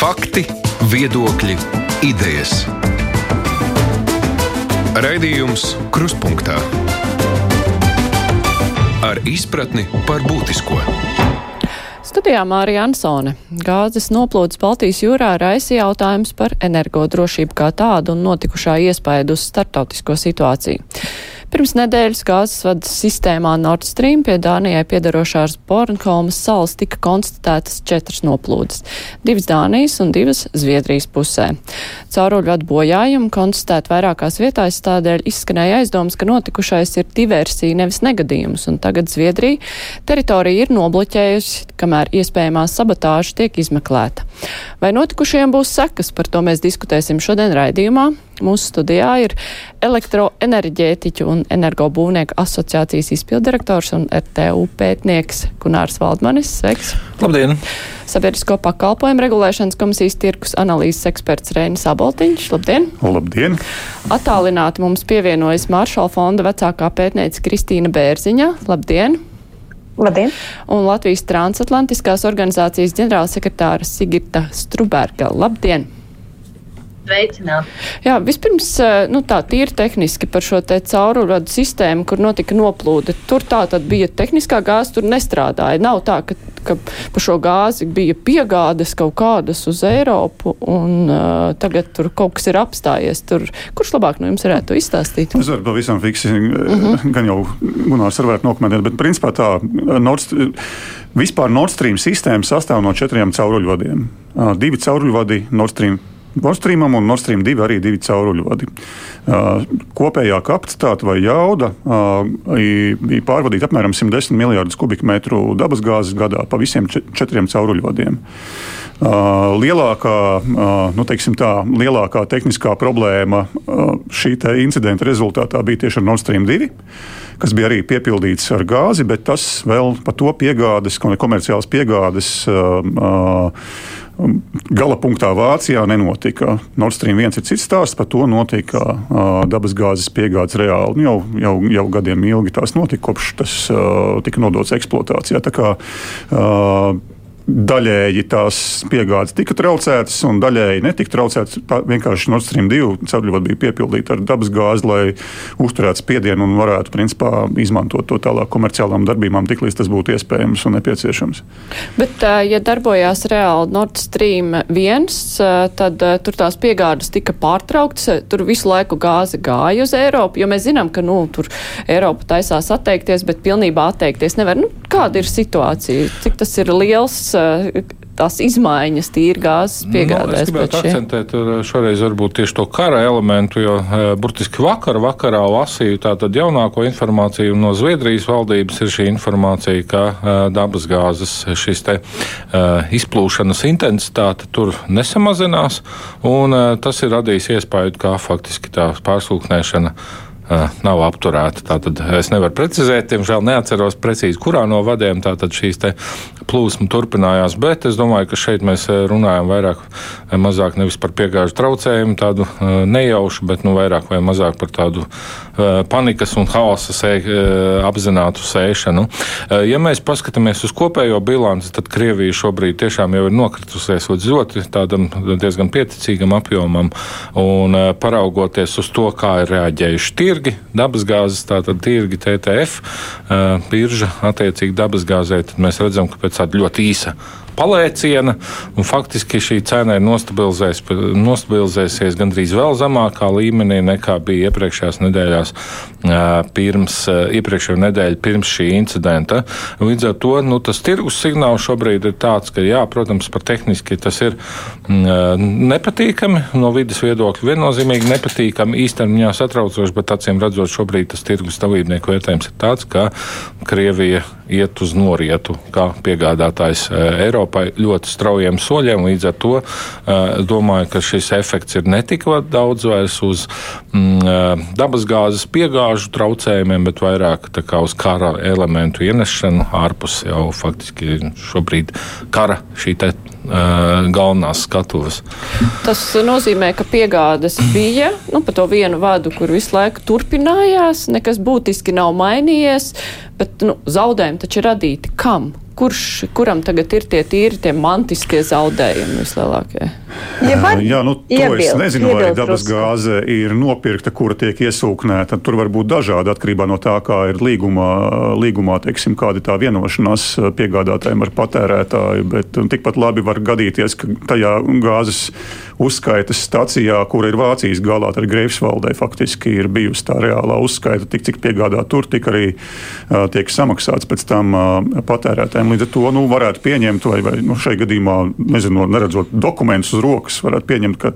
Fakti, viedokļi, idejas. Raidījums Krustpunktā ar izpratni par būtisko. Studijā Mārija Ansone. Gāzes noplūdes Baltijas jūrā raisa jautājums par energodrošību kā tādu un notikušā iespaidu uz starptautisko situāciju. Pirms nedēļas gāzes vadas sistēmā Nord Stream pie Dānijai piedarošās Bornholmas salas tika konstatētas četras noplūdes - divas Dānijas un divas Zviedrijas pusē. Cauruļvadu bojājumu konstatēt vairākās vietās, tādēļ izskanēja aizdoms, ka notikušais ir diversija, nevis negadījums, un tagad Zviedrija teritorija ir nobloķējusi, kamēr iespējamā sabotāža tiek izmeklēta. Vai notikušajiem būs sekas, par to mēs diskutēsim šodien raidījumā. Mūsu studijā ir elektroenerģētiķu un energobūvnieku asociācijas izpildirektors un RTU pētnieks Gunārs Valdmanis. Sveiks! Labdien! Sabiedrisko pakalpojumu regulēšanas komisijas tirkus analīzes eksperts Rēnis Aboltiņš. Labdien! Labdien! Atālināti mums pievienojas Maršala fonda vecākā pētniece Kristīna Bērziņa. Labdien! Labdien! Un Latvijas transatlantiskās organizācijas ģenerālsekretāra Sigita Struberga. Labdien! Sveicināt. Jā, vispirms, nu tā tīri tehniski par šo te caurulvadu sistēmu, kur notika noplūde. Tur tā tad bija tehniskā gāze, tur nestrādāja. Nav tā, ka, ka pa šo gāzi bija piegādes kaut kādas uz Eiropu un uh, tagad tur kaut kas ir apstājies. Tur, kurš labāk no jums varētu to izstāstīt? Es varu pavisam fiksi, uh -huh. gan jau Gunārs varētu nokomentēt, bet principā tā Nord, vispār Nord Stream sistēma sastāv no četriem cauruļvadiem. Uh, divi cauruļvadi Nord Stream Nord Streamam un Nord Stream 2 arī divi cauruļvadi. Uh, kopējā kapacitāte vai jauda uh, bija pārvadīta apmēram 110 miljardus kubikmetru dabasgāzes gadā pa visiem četriem cauruļvadiem. Uh, lielākā, nu, tā, lielākā tehniskā problēma šī incidenta rezultātā bija tieši ar Nord Stream 2, kas bija arī piepildīts ar gāzi, bet tas vēl par to piegādes, komerciālas piegādes Gala punktā Vācijā nenotika. Nord Stream 1 ir cits stāsts, par to notika uh, dabasgāzes piegādes reāli. Nu, jau, jau, jau gadiem ilgi tās notika, kopš tas uh, tika nodots eksploatācijā. Tā kā, uh, daļēji tās piegādes tika traucētas, un daļēji netika traucētas. Vienkārši Nord Stream 2 ceļojot bija piepildīta ar dabas gāzi, lai uzturētu spiedienu un varētu principā, izmantot to tālāk komerciālām darbībām, tiklīdz tas būtu iespējams un nepieciešams. Bet, ja darbojās reāli Nord Stream 1, tad tur tās piegādes tika pārtrauktas, tur visu laiku gāze gāja uz Eiropu, jo mēs zinām, ka nu, tur Eiropa taisās atteikties, bet pilnībā atteikties nevar. Nu, kāda ir situācija? Cik tas ir liels tās izmaiņas tīri gāzes piegādēs. Nu, es gribētu akcentēt šoreiz varbūt tieši to kara elementu, jo burtiski vakar vakarā lasīju tātad jaunāko informāciju no Zviedrijas valdības ir šī informācija, ka dabas gāzes šis te izplūšanas intensitāte tur nesamazinās, un tas ir radījis iespēju, kā faktiski tā pārsūknēšana nav apturēta. Tātad es nevaru precizēt, diemžēl neatceros precīzi, kurā no vadiem šīs plūsma turpinājās, bet es domāju, ka šeit mēs runājam vairāk vai mazāk nevis par piegāžu traucējumu, tādu nejaušu, bet nu, vairāk vai mazāk par tādu panikas un haosa sē, apzinātu sēšanu. Ja mēs paskatāmies uz kopējo bilanci, tad Krievija šobrīd tiešām jau ir nokritusies ļoti tādam diezgan pieticīgam apjomam un paraugoties uz to, kā ir reaģējuši tirgi, dabasgāzes, tātad tirgi TTF, birža attiecīgi dabasgāzē, tad mēs redzam, ka pēc tāda ļoti īsa palēciena, faktiski šī cena ir nostabilizēs, nostabilizēsies gandrīz vēl zemākā līmenī nekā bija iepriekšējās nedēļās, pirms, iepriekšējā nedēļa pirms šī incidenta. Līdz ar to nu, tas tirgus signāls šobrīd ir tāds, ka, jā, protams, par tehniski tas ir nepatīkami no vidas viedokļa, viennozīmīgi nepatīkami, īstermiņā satraucoši, bet acīm redzot, šobrīd tas tirgus dalībnieku vērtējums ir tāds, ka Krievija iet uz norietu kā piegādātājs Eiropai ļoti straujiem soļiem. Līdz ar to es domāju, ka šis efekts ir ne tik daudz vairs uz mm, dabasgāzes piegāžu traucējumiem, bet vairāk uz kara elementu ienešanu ārpus jau faktiski šobrīd kara šī te galvenās skatuves. Tas nozīmē, ka piegādes bija nu, pa to vienu vadu, kur visu laiku turpinājās, nekas būtiski nav mainījies, bet nu, zaudējumi taču radīti kam? kurš, kuram tagad ir tie tīri, tie mantiskie zaudējumi vislielākie? Ja var, Jā, nu, to iebilst, es nezinu, vai dabas gāze ir nopirkta, kura tiek iesūknēta. Tur var būt dažādi atkarībā no tā, kā ir līgumā, līgumā teiksim, kāda ir tā vienošanās piegādātājiem ar patērētāju. Bet tikpat labi var gadīties, ka tajā gāzes uzskaitas stacijā, kur ir Vācijas galā, tad Greifsvaldē faktiski ir bijusi tā reālā uzskaita, tik cik piegādā tur, tik arī uh, tiek samaksāts pēc tam uh, patērētājiem. Līdz ar to nu, varētu pieņemt, vai, vai nu, šai gadījumā, nezinu, neredzot dokumentus uz rokas, varētu pieņemt, ka,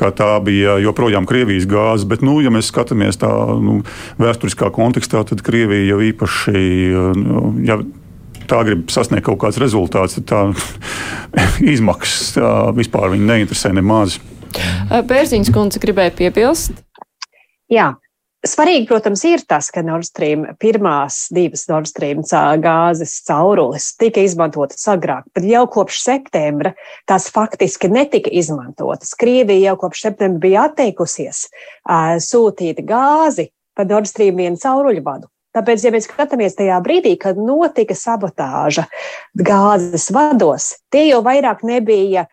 ka tā bija joprojām Krievijas gāze. Bet, nu, ja mēs skatāmies tā nu, vēsturiskā kontekstā, tad Krievija jau īpaši. Nu, ja, tā grib sasniegt kaut kāds rezultāts, tad tā izmaksas tā vispār viņu neinteresē nemaz. Bērziņš kundze gribēja piebilst. Jā, Svarīgi, protams, ir tas, ka Nord Stream pirmās divas Nord Stream gāzes caurules tika izmantotas agrāk, bet jau kopš septembra tās faktiski netika izmantotas. Krievija jau kopš septembra bija atteikusies uh, sūtīt gāzi pa Nord Stream vienu cauruļu vadu. Tāpēc, ja mēs skatāmies tajā brīdī, kad notika sabotāža gāzes vados, tie jau vairāk nebija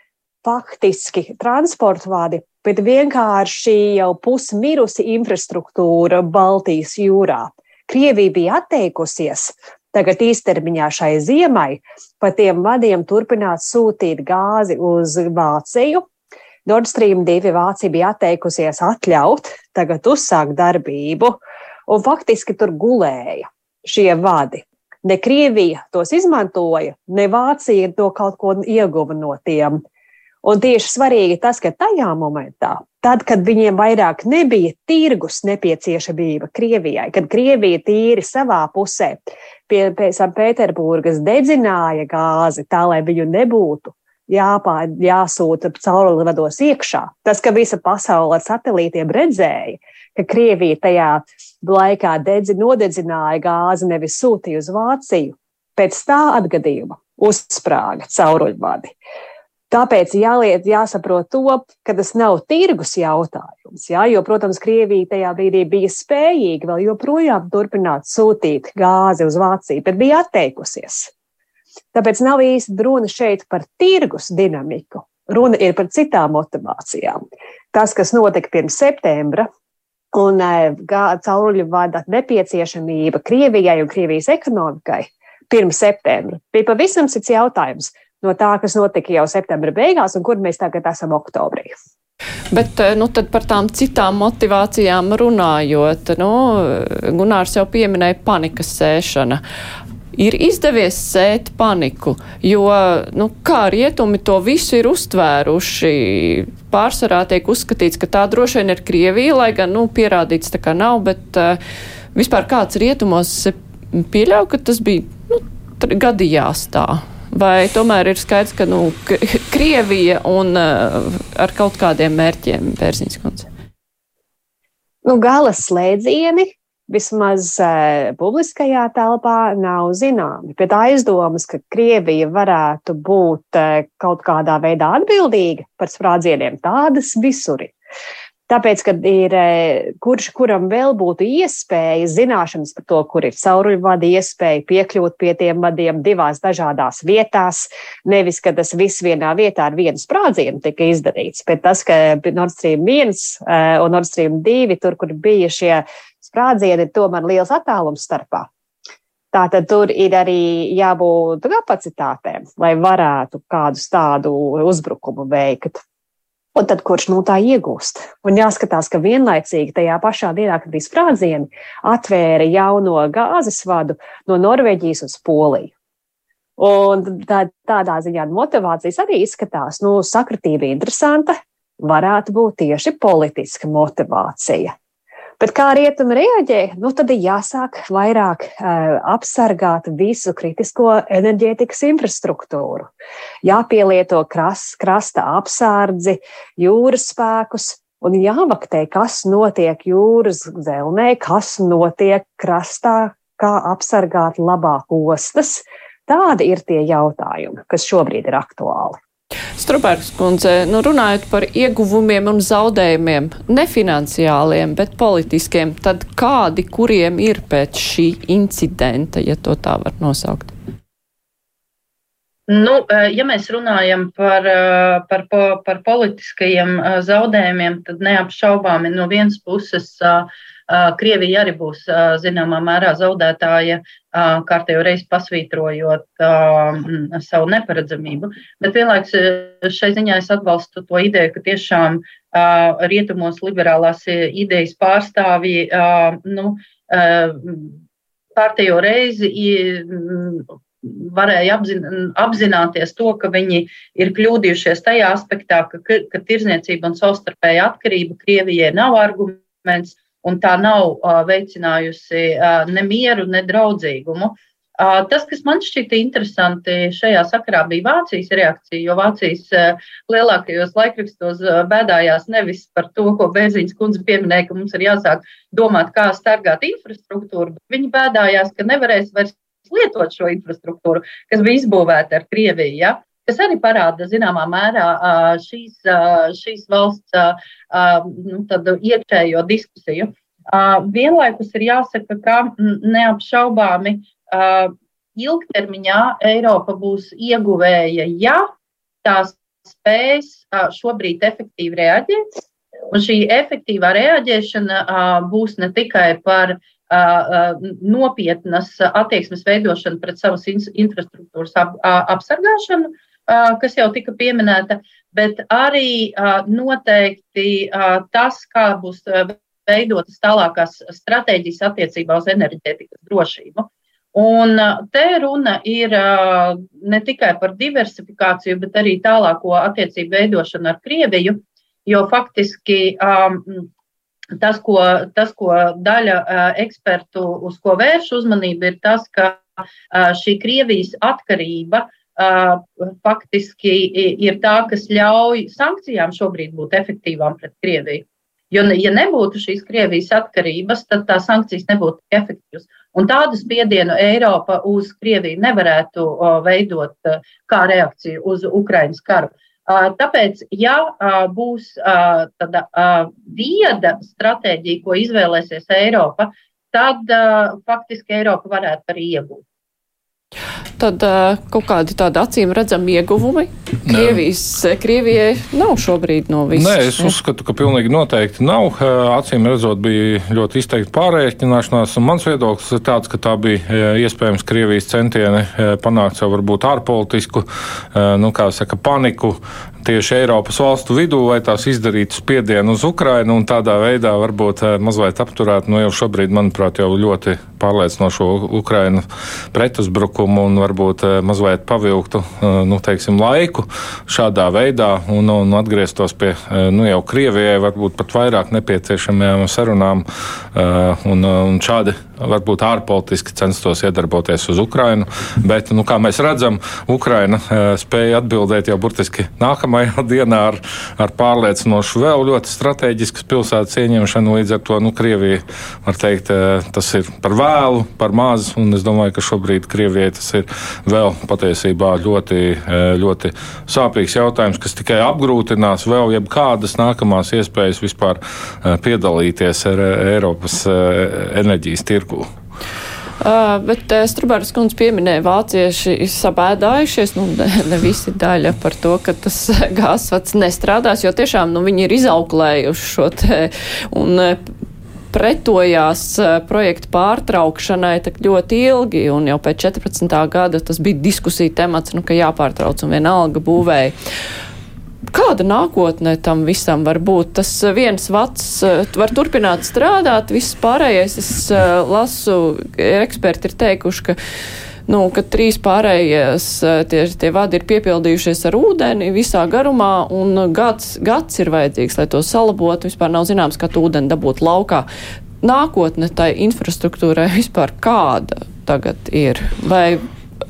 faktiski transporta vadi, bet vienkārši jau pusmirusi infrastruktūra Baltijas jūrā. Krievija bija atteikusies tagad īstermiņā šai ziemai pa tiem vadiem turpināt sūtīt gāzi uz Vāciju. Nord Stream 2 Vācija bija atteikusies atļaut tagad uzsākt darbību. Uh, un faktiski tur gulēja šie vadi. Ne Krievija tos izmantoja, ne Vācija to kaut ko ieguva no tiem. Un tieši svarīgi tas, ka tajā momentā, tad, kad viņiem vairāk nebija tirgus nepieciešamība Krievijai, kad Krievija tīri savā pusē pie, pie Pēterburgas dedzināja gāzi tā, lai viņu nebūtu, jāpār, jāsūta caurulvados iekšā. Tas, ka visa pasaule ar satelītiem redzēja, ka Krievija tajā laikā dedzi, nodedzināja gāzi, nevis sūtīja uz Vāciju. Pēc tā atgadījuma uzsprāga cauruļvadi. Tāpēc jāliet, jāsaprot to, ka tas nav tirgus jautājums. Jā, jo, protams, Krievija tajā brīdī bija spējīga vēl joprojām turpināt sūtīt gāzi uz Vāciju, bet bija atteikusies. Tāpēc nav īsti runa šeit par tirgus dinamiku. Runa ir par citām motivācijām. Tas, kas notika pirms septembra, un e, cauruļu vada nepieciešamība Krievijai un Krievijas ekonomikai pirms septembra bija pavisam cits jautājums no tā, kas notika jau septembra beigās un kur mēs tagad esam oktobrī. Bet e, nu, par tām citām motivācijām runājot, nu, Gunārs jau pieminēja panikas sēšana ir izdevies sēt paniku, jo, nu, kā rietumi to visu ir uztvēruši, pārsvarā tiek uzskatīts, ka tā droši vien ir Krievija, lai gan, nu, pierādīts tā kā nav, bet uh, vispār kāds rietumos pieļauj, ka tas bija, nu, gadījās tā. Vai tomēr ir skaidrs, ka, nu, Krievija un uh, ar kaut kādiem mērķiem, Pērziņas kundze? Nu, gala slēdzieni vismaz e, publiskajā telpā nav zināmi. Bet aizdomas, ka Krievija varētu būt e, kaut kādā veidā atbildīga par sprādzieniem, tādas visur. Tāpēc, kad ir e, kurš kuram vēl būtu iespēja, zināšanas par to, kur ir cauruļvadi, iespēja piekļūt pie tiem vadiem divās dažādās vietās, nevis, ka tas viss vienā vietā ar vienu sprādzienu tika izdarīts, bet tas, ka Nord Stream 1 un Nord Stream 2, tur, kur bija šie sprādzieni tomēr liels attālums starpā. Tātad tur ir arī jābūt kapacitātēm, lai varētu kādus tādu uzbrukumu veikt. Un tad kurš no tā iegūst? Un jāskatās, ka vienlaicīgi tajā pašā dienā, kad bija sprādzieni, atvēra jauno gāzes vadu no Norvēģijas uz Poliju. Un tā, tādā ziņā motivācijas arī izskatās, nu, sakritība interesanta, varētu būt tieši politiska motivācija. Bet kā rietumi reaģē, nu, tad ir jāsāk vairāk uh, apsargāt visu kritisko enerģētikas infrastruktūru. Jāpielieto kras, krasta apsardzi, jūras spēkus un jāvaktē, kas notiek jūras zelnē, kas notiek krastā, kā apsargāt labāk ostas. Tādi ir tie jautājumi, kas šobrīd ir aktuāli. Strupērks kundze, nu runājot par ieguvumiem un zaudējumiem, nefinanciāliem, bet politiskiem, tad kādi, kuriem ir pēc šī incidenta, ja to tā var nosaukt? Nu, ja mēs runājam par, par, par politiskajiem zaudējumiem, tad neapšaubāmi no vienas puses Krievija arī būs zināmā mērā zaudētāja, kārtējo reizi pasvītrojot savu neparedzamību. Bet vienlaikus šai ziņā es atbalstu to ideju, ka tiešām rietumos liberālās idejas pārstāvji nu, kārtējo reizi varēja apzin, apzināties to, ka viņi ir kļūdījušies tajā aspektā, ka, ka tirzniecība un savstarpēja atkarība Krievijai nav arguments, un tā nav veicinājusi ne mieru, ne draudzīgumu. Tas, kas man šķita interesanti šajā sakarā, bija Vācijas reakcija, jo Vācijas lielākajos laikrakstos bēdājās nevis par to, ko Bēziņas kundze pieminēja, ka mums ir jāsāk domāt, kā stargāt infrastruktūru, bet viņi bēdājās, ka nevarēs vairs lietot šo infrastruktūru, kas bija izbūvēta ar Krieviju. Ja? Kas arī parāda zināmā mērā šīs, šīs valsts nu, iekšējo diskusiju. Vienlaikus ir jāsaka, ka neapšaubāmi ilgtermiņā Eiropa būs ieguvēja, ja tās spēs šobrīd efektīvi reaģēt. Un šī efektīvā reaģēšana būs ne tikai par nopietnas attieksmes veidošanu pret savas infrastruktūras ap, apsargāšanu, kas jau tika pieminēta, bet arī noteikti tas, kā būs veidotas tālākās stratēģijas attiecībā uz enerģētikas drošību. Un te runa ir ne tikai par diversifikāciju, bet arī tālāko attiecību veidošanu ar Krieviju, jo faktiski tas, ko, tas, ko daļa ekspertu uz ko vērš uzmanību, ir tas, ka šī Krievijas atkarība faktiski ir tā, kas ļauj sankcijām šobrīd būt efektīvām pret Krieviju. Jo, ja nebūtu šīs Krievijas atkarības, tad tās sankcijas nebūtu efektīvas. Un tādu spiedienu Eiropa uz Krieviju nevarētu veidot kā reakciju uz Ukraiņas karu. Tāpēc, ja būs tāda vieda stratēģija, ko izvēlēsies Eiropa, tad faktiski Eiropa varētu arī iegūt tad kaut kādi tādi acīm redzami ieguvumi Krievijas, Krievijai nav šobrīd no visas. Nē, es uzskatu, ka pilnīgi noteikti nav. Acīm redzot, bija ļoti izteikti pārreikināšanās, mans viedoklis ir tāds, ka tā bija iespējams Krievijas centieni panākt savu varbūt ārpolitisku, nu, kā saka, paniku tieši Eiropas valstu vidū, vai tās izdarītu spiedienu uz Ukrainu un tādā veidā varbūt mazliet apturētu, nu jau šobrīd, manuprāt, jau ļoti pārliecinošo Ukrainu pretuzbrukumu un varbūt eh, mazliet pavilktu eh, nu, teiksim, laiku šādā veidā un, un atgrieztos pie eh, nu, jau Krievijai varbūt pat vairāk nepieciešamajām sarunām un, un šādi varbūt ārpolitiski censtos iedarboties uz Ukrainu. Bet, nu, kā mēs redzam, Ukraina spēja atbildēt jau burtiski nākamajā dienā ar, ar pārliecinošu vēl ļoti strateģiskas pilsētas ieņemšanu. Līdz ar to nu, Krievija, var teikt, tas ir par vēlu, par maz, es domāju, ka šobrīd Krievijai tas ir vēl patiesībā ļoti, e, ļoti sāpīgs jautājums, kas tikai apgrūtinās vēl jebkādas nākamās iespējas vispār e, piedalīties ar e, Eiropas enerģijas tirgu. Uh, bet uh, Strabāras kundze pieminēja, vācieši ir sabēdājušies, nu, ne, ne visi daļa par to, ka tas gāzsvats nestrādās, jo tiešām, nu, viņi ir izauklējuši šo te, un pretojās projekta pārtraukšanai tak ļoti ilgi, un jau pēc 14. gada tas bija diskusija temats, nu, ka jāpārtrauc un vienalga būvēja. Kāda nākotne tam visam var būt? Tas viens vats eh, var turpināt strādāt, viss pārējais, es eh, lasu, eksperti ir teikuši, ka nu, ka trīs pārējās eh, tie, tie vadi ir piepildījušies ar ūdeni visā garumā, un gads, gads ir vajadzīgs, lai to salabotu. Vispār nav zināms, kā to ūdeni dabūt laukā. Nākotne tai infrastruktūrai vispār kāda tagad ir? Vai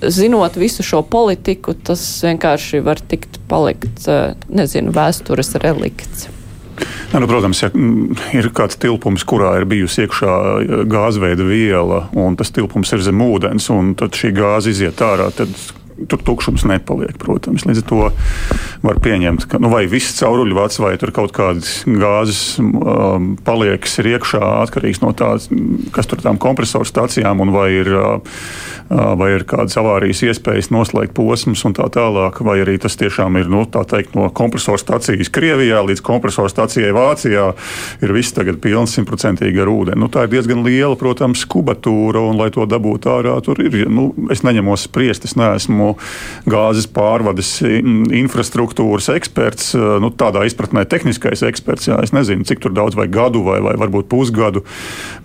zinot visu šo politiku, tas vienkārši var tikt palikt, eh, nezinu, vēstures relikts? Ja, nu, protams, ja mm, ir kāds tilpums, kurā ir bijusi iekšā gāzveida viela, un tas tilpums ir zem ūdens, un tad šī gāze iziet ārā, tad tur tukšums nepaliek. Protams. Līdz ar to var pieņemt, ka nu, vai viss cauruļvats vai tur kaut kādas gāzes um, paliekas ir iekšā atkarīgs no tā, kas tur tām kompresoru stācijām un vai ir, uh, vai ir kādas avārijas iespējas noslēgt posmus un tā tālāk, vai arī tas tiešām ir nu, teikt, no kompresoru stācijas Krievijā līdz kompresoru stācijai Vācijā ir viss tagad pilns simtprocentīgi ar ūdeni. Nu, tā ir diezgan liela, protams, kubatūra un, lai to dabūtu ārā, tur ir, nu, es neņemos spriest, es neesmu gāzes pārvades infrastruktūras eksperts, eh, nu, tādā izpratnē tehniskais eksperts. Jā, es nezinu, cik daudz vai gadu vai, vai varbūt pusgadu,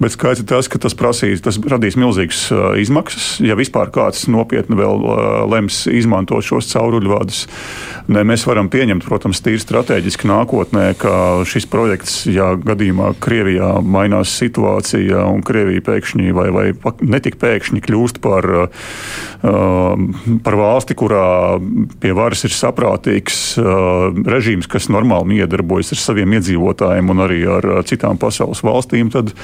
bet skaidrs ir tas, ka tas prasīs, tas radīs milzīgas eh, izmaksas. Ja vispār kāds nopietni vēl eh, lems izmantot šos cauruļvadus, ne, mēs varam pieņemt, protams, tīri strateģiski nākotnē, ka šis projekts, ja gadījumā Krievijā mainās situācija un Krievija pēkšņi vai, vai netik pēkšņi kļūst par, par valsti, kurā pie varas ir saprātīgs uh, režīms, kas normāli miedarbojas ar saviem iedzīvotājiem un arī ar uh, citām pasaules valstīm, tad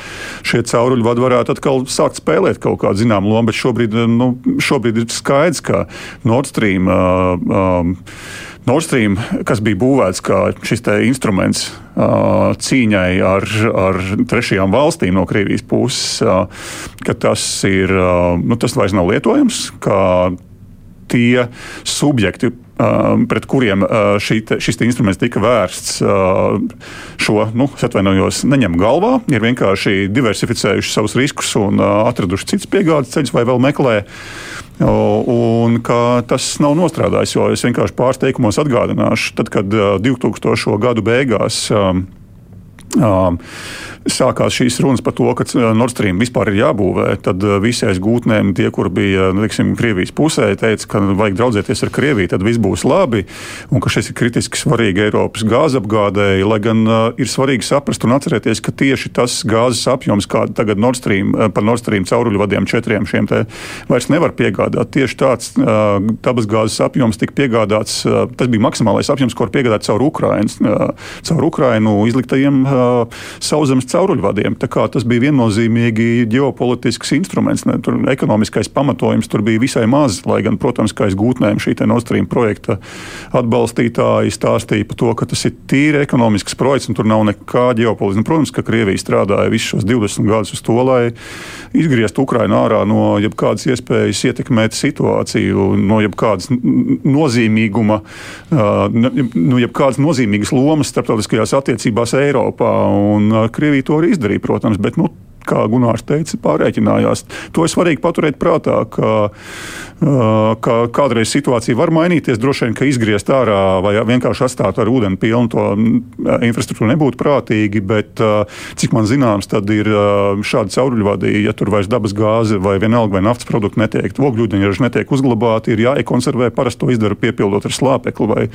šie cauruļvadi varētu atkal sākt spēlēt kaut kādu zināmu lomu. Bet šobrīd, nu, šobrīd ir skaidrs, ka Nord Stream. Uh, um, Nord Stream, kas bija būvēts kā šis instruments uh, cīņai ar, ar trešajām valstīm no Krievijas puses, uh, ka tas, ir, uh, nu, tas vairs nav lietojams tie subjekti, pret kuriem šī, šis instruments tika vērsts, šo, nu, atvainojos, neņem galvā, ir vienkārši diversificējuši savus riskus un atraduši citus piegādes ceļus vai vēl meklē. Un ka tas nav nostrādājis, jo es vienkārši pārsteigumos atgādināšu, tad, kad 2000. gadu beigās sākās šīs runas par to, ka uh, Nord Stream vispār ir jābūvē, tad uh, visi aiz gūtnēm, tie, kur bija liksim, Krievijas pusē, teica, ka vajag draudzēties ar Krieviju, tad viss būs labi, un ka šis ir kritiski svarīgi Eiropas gāzapgādēji, lai gan uh, ir svarīgi saprast un atcerēties, ka tieši tas gāzes apjoms, kāda tagad Nord Stream, uh, par Nord Stream cauruļvadiem četriem šiem te vairs nevar piegādāt. Tieši tāds uh, dabasgāzes apjoms tika piegādāts, uh, tas bija maksimālais apjoms, ko var piegādāt caur Ukrainas, caur Ukrainu izliktajiem sauszemes cauruļvadiem. Tas bija viennozīmīgi ģeopolitisks instruments. Ne, tur ekonomiskais pamatojums tur bija visai maz, lai gan, protams, kā aiz gūtnēm šī Nord Stream projekta atbalstītāji stāstīja par to, ka tas ir tīri ekonomisks projekts un tur nav nekā ģeopolitiska. Nu, protams, ka Krievija strādāja visus šos 20 gadus uz to, lai izgrieztu Ukrainu ārā no jebkādas iespējas ietekmēt situāciju, no jebkādas nozīmīguma, no jebkādas nozīmīgas lomas starptautiskajās attiecībās Eiropā. Un Krievija to arī izdarīja, protams, bet nu, kā Gunārs teica, pārreikinājās. To ir svarīgi paturēt prātā, ka, ka kādreiz situācija var mainīties. Droši vien, ka izgriezt ārā vai vienkārši atstāt ar ūdeni pilnu to infrastruktūru nebūtu prātīgi, bet cik man zināms, tad ir šādi cauruļvadi, ja tur vairs dabas gāze vai vienalga vai naftas produkti netiek, ogļūdeņraži netiek uzglabāti, ir jāiekonservē. Parasti to izdara piepildot ar slāpekli vai,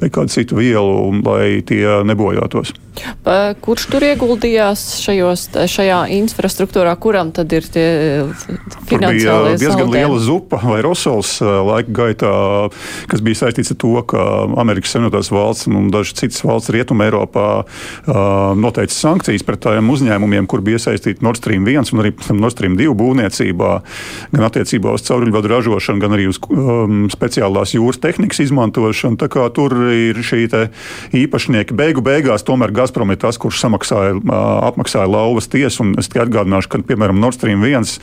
vai kādu citu vielu, lai tie nebojātos. Kurš tur ieguldījās šajos, šajā infrastruktūrā? kuram tad ir tie finansiālie bija diezgan liela zupa vai rosols eh, laika gaitā, kas bija saistīts ar to, ka Amerikas Savienotās valsts un dažas citas valsts Rietuma Eiropā noteica sankcijas pret tādiem uzņēmumiem, kur bija iesaistīti Nord Stream 1 un arī Nord Stream 2 būvniecībā, gan attiecībā uz cauruļvadu ražošanu, gan arī uz um, speciālās jūras tehnikas izmantošanu. Tā kā tur ir šī īpašnieki beigu beigās, tomēr Gazprom ir tas, kurš samaksāja, apmaksāja lauvas tiesu. Es tikai atgādināšu, ka, piemēram, Nord Stream 1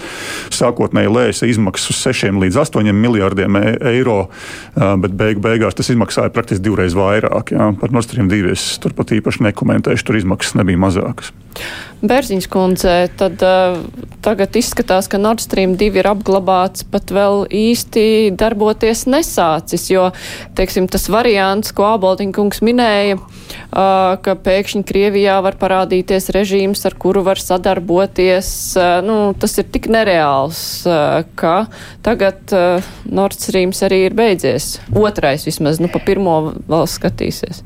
sākotnēji lēsa izmaksas uz 6 līdz 8 miljardiem e eiro, bet beigu beigās tas izmaksāja praktiski divreiz vairāk. Jā. Par Nord Stream 2 es turpat īpaši nekomentēšu, tur izmaksas nebija mazākas. Bērziņš kundze, tad uh, tagad izskatās, ka Nord Stream 2 ir apglabāts, pat vēl īsti darboties nesācis, jo, teiksim, tas variants, ko Āboltiņkungs minēja, uh, ka pēkšņi Krievijā var parādīties režīms, ar kuru var sadarboties, uh, nu, tas ir tik nereāls, uh, ka tagad uh, Nord Streams arī ir beidzies. Otrais vismaz, nu, pa pirmo vēl skatīsies.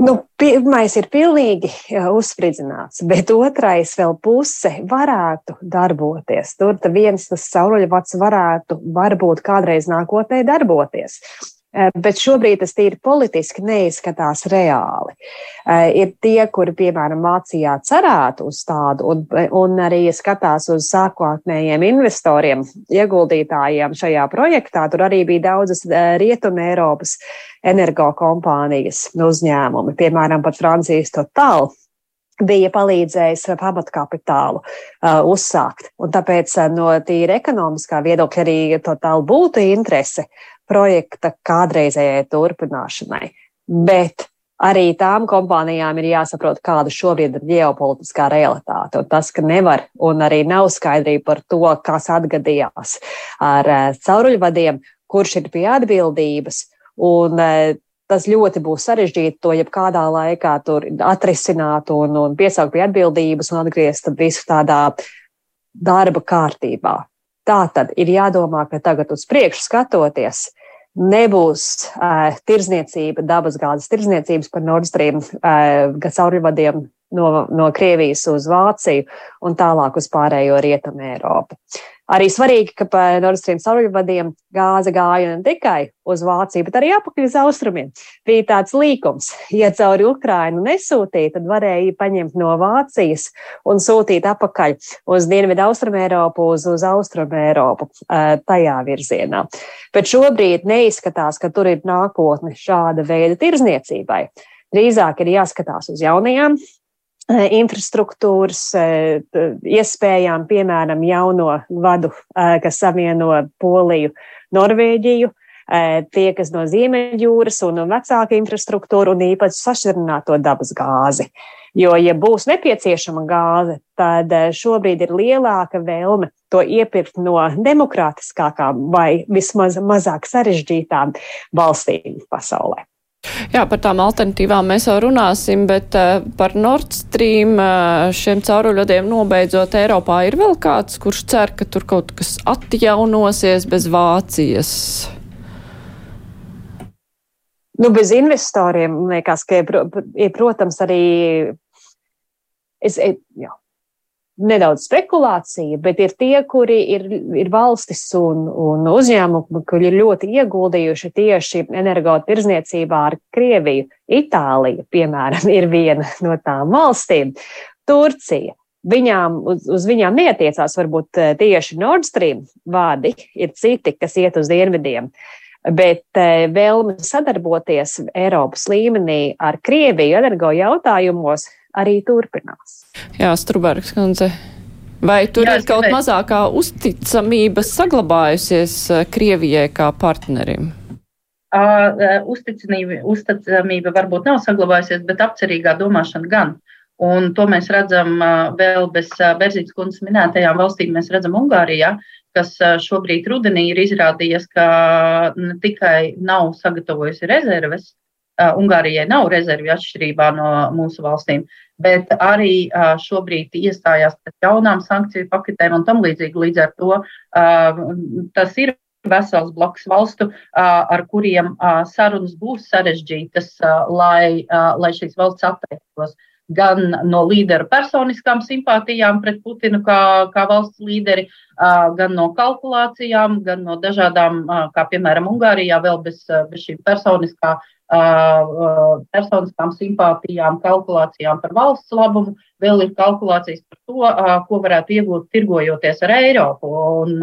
Nu, pirmais ir pilnīgi uzspridzināts, bet otrais vēl puse varētu darboties. Tur viens tas sauruļvads varētu varbūt kādreiz nākotnē darboties. Eh, bet šobrīd tas tīri politiski neizskatās reāli. Eh, ir tie, kuri, piemēram, Vācijā cerētu uz tādu, un, un arī skatās uz sākotnējiem investoriem, ieguldītājiem šajā projektā. Tur arī bija daudzas eh, Rietuma Eiropas energokompānijas uzņēmumi, piemēram, pat Francijas Total bija palīdzējis pamatkapitālu uh, uzsākt. Un tāpēc uh, no tīra ekonomiskā viedokļa arī totāli būtu interese projekta kādreizējai turpināšanai. Bet arī tām kompānijām ir jāsaprot, kāda šobrīd ir ģeopolitiskā realitāte. Un tas, ka nevar un arī nav skaidrība par to, kas atgadījās ar uh, cauruļvadiem, kurš ir pie atbildības. Un, uh, tas ļoti būs sarežģīti to jebkādā laikā atrisināt un, un piesaukt pie atbildības un atgriezt visu tādā darba kārtībā. Tā tad ir jādomā, ka tagad uz priekšu skatoties, nebūs uh, tirzniecība, dabasgāzes tirzniecības par Nord Stream uh, caurvadiem no, no Krievijas uz Vāciju un tālāk uz pārējo Rietumu Eiropu. Arī svarīgi, ka pa Nord Stream caurvadiem gāze gāja ne tikai uz Vāciju, bet arī apakaļ uz austrumiem. Bija tāds līkums, ja cauri Ukrainu nesūtīja, tad varēja paņemt no Vācijas un sūtīt apakaļ uz Dienvidu Austrum Eiropu, uz, uz Austrum Eiropu tajā virzienā. Bet šobrīd neizskatās, ka tur ir nākotne šāda veida tirzniecībai. Drīzāk ir jāskatās uz jaunajām Eh, infrastruktūras eh, iespējām, piemēram, jauno vadu, eh, kas savieno Poliju, Norvēģiju, tie, kas no Ziemeļjūras un vecāka infrastruktūra un īpaši sašķirināto dabas gāzi. Jo, ja būs nepieciešama gāze, tad šobrīd ir lielāka vēlme to iepirkt no demokrātiskākām vai vismaz mazāk sarežģītām valstīm pasaulē. Jā, par tām alternatīvām mēs jau runāsim, bet uh, par Nord Stream uh, šiem cauruļvadiem nobeidzot Eiropā ir vēl kāds, kurš cer, ka tur kaut kas atjaunosies bez Vācijas. Nu, bez investoriem, liekas, ka, ir, protams, arī es, jā, nedaudz spekulācija, bet ir tie, kuri ir, ir valstis un, un uzņēmumi, kuri ir ļoti ieguldījuši tieši energotirzniecībā ar Krieviju. Itālija, piemēram, ir viena no tām valstīm. Turcija. Viņām, uz, uz viņām neatiecās varbūt eh, tieši Nord Stream vādi, ir citi, kas iet uz dienvidiem. Bet eh, vēlme sadarboties Eiropas līmenī ar Krieviju energo jautājumos arī turpinās. Jā, Strubergs kundze. Vai tur Jā, ir kaut gribēju. mazākā uzticamība saglabājusies eh, Krievijai kā partnerim? Uh, uzticamība, uzticamība varbūt nav saglabājusies, bet apcerīgā domāšana gan. Un to mēs redzam vēl bez Berzītas kundzes minētajām valstīm. Mēs redzam Ungārijā, kas šobrīd rudenī ir izrādījies, ka ne tikai nav sagatavojusi rezerves, Ungārijai nav rezervju atšķirībā no mūsu valstīm, bet arī šobrīd iestājās pret jaunām sankciju paketēm un tam līdzīgi. Līdz ar to tas ir vesels bloks valstu, ar kuriem sarunas būs sarežģītas, lai, lai šīs valsts atteiktos gan no līdera personiskām simpātijām pret Putinu kā, kā valsts līderi, gan no kalkulācijām, gan no dažādām, kā piemēram Ungārijā, vēl bez, bez šīm personiskām personiskām simpātijām, kalkulācijām par valsts labumu, vēl ir kalkulācijas par to, ko varētu iegūt tirgojoties ar Eiropu. Un,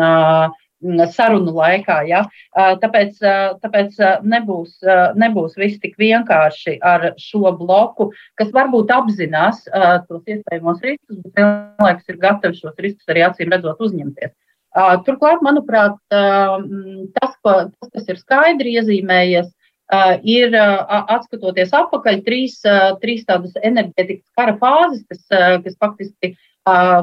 sarunu laikā. Ja? Tāpēc, tāpēc nebūs, nebūs viss tik vienkārši ar šo bloku, kas varbūt apzinās tos iespējamos riskus, bet vienlaikus ir gatavi šos riskus arī acīm redzot uzņemties. Turklāt, manuprāt, tas, tas kas ir skaidri iezīmējies, Uh, ir uh, atskatoties atpakaļ trīs, uh, trīs tādas enerģētikas kara fāzes, kas, kas faktiski,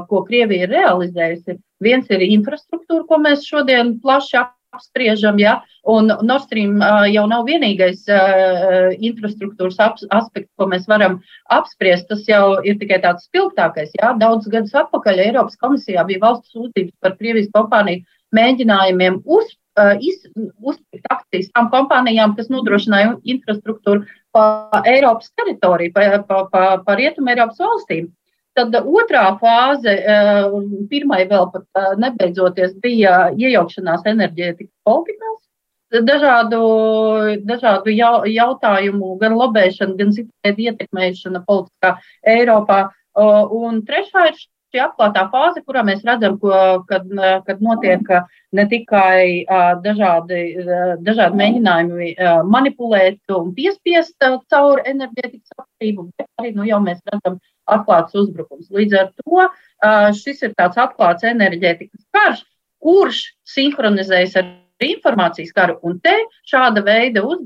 ko Krievija ir realizējusi. Viens ir infrastruktūra, ko mēs šodien plaši apspriežam, ja, un Nord Stream jau nav vienīgais infrastruktūras aspekts, ko mēs varam apspriest. Tas jau ir tikai tāds spilgtākais. Ja. Daudz gadus atpakaļ Eiropas komisijā bija valsts sūdzības par Krievijas kompāniju mēģinājumiem uzspēlēt uzpirkt akcijas tām kompānijām, kas nodrošināja infrastruktūru pa Eiropas teritoriju, pa, pa, pa, pa Rietumu Eiropas valstīm. Tad otrā fāze, pirmai vēl pat nebeidzoties, bija iejaukšanās enerģētikas politikās. dažādu, dažādu jautājumu, gan lobēšana, gan citādi ietekmēšana politiskā Eiropā. Un trešā ir šī atklātā fāze, kurā mēs redzam, ko, kad, kad notiek ne tikai dažādi, dažādi mēģinājumi manipulēt un piespiest caur enerģētikas attīstību, bet arī nu, jau mēs redzam atklāts uzbrukums. Līdz ar to šis ir tāds atklāts enerģētikas karš, kurš sinhronizējas ar informācijas karu. Un te šāda veida uz,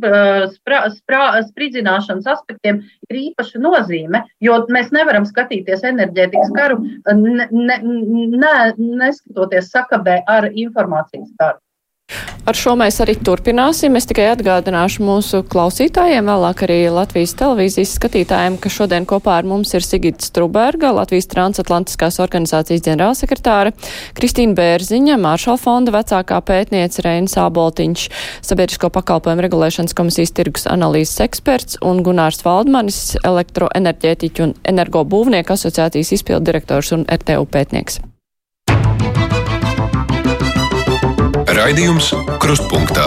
spra, spra, spridzināšanas aspektiem ir īpaša nozīme, jo mēs nevaram skatīties enerģētikas karu, ne, ne, ne, neskatoties sakabē ar informācijas karu. Ar šo mēs arī turpināsim. Es tikai atgādināšu mūsu klausītājiem, vēlāk arī Latvijas televīzijas skatītājiem, ka šodien kopā ar mums ir Sigita Struberga, Latvijas transatlantiskās organizācijas ģenerālsekretāre, Kristīna Bērziņa, Māršala fonda vecākā pētniece Reinas Āboltiņš, sabiedrisko pakalpojumu regulēšanas komisijas tirgus analīzes eksperts un Gunārs Valdmanis, elektroenerģētiķu un energobūvnieku asociācijas izpildu direktors un RTU pētnieks. Raidījums Krustpunktā.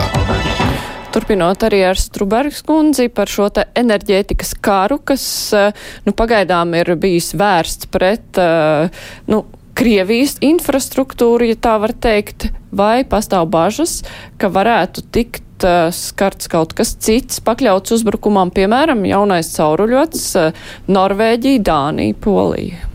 Turpinot arī ar Strubergas kundzi par šo te enerģētikas karu, kas eh, nu, pagaidām ir bijis vērsts pret eh, nu, Krievijas infrastruktūru, ja tā var teikt, vai pastāv bažas, ka varētu tikt uh, skarts kaut kas cits, pakļauts uzbrukumam, piemēram, jaunais cauruļots Norvēģija, Dānija, Polija.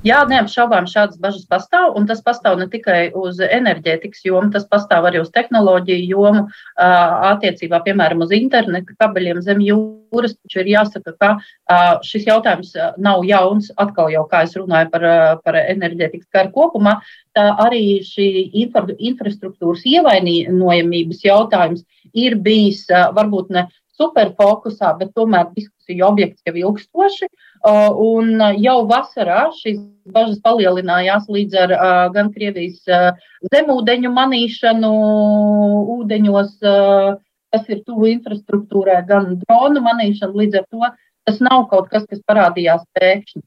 Jā, neapšaubām šādas bažas pastāv, un tas pastāv ne tikai uz enerģētikas jomu, tas pastāv arī uz tehnoloģiju jomu, attiecībā, piemēram, uz interneta kabeļiem zem jūras. Taču ir jāsaka, ka šis jautājums nav jauns, atkal jau, kā es runāju par, par enerģētikas karu kopumā, tā arī šī infra, infrastruktūras ievainojamības jautājums ir bijis varbūt ne superfokusā, bet tomēr diskusiju objekts jau ilgstoši. Un jau vasarā šīs bažas palielinājās līdz ar gan Krievijas zemūdeņu manīšanu ūdeņos, kas ir tuvu infrastruktūrai, gan dronu manīšanu. Līdz ar to tas nav kaut kas, kas parādījās pēkšņi.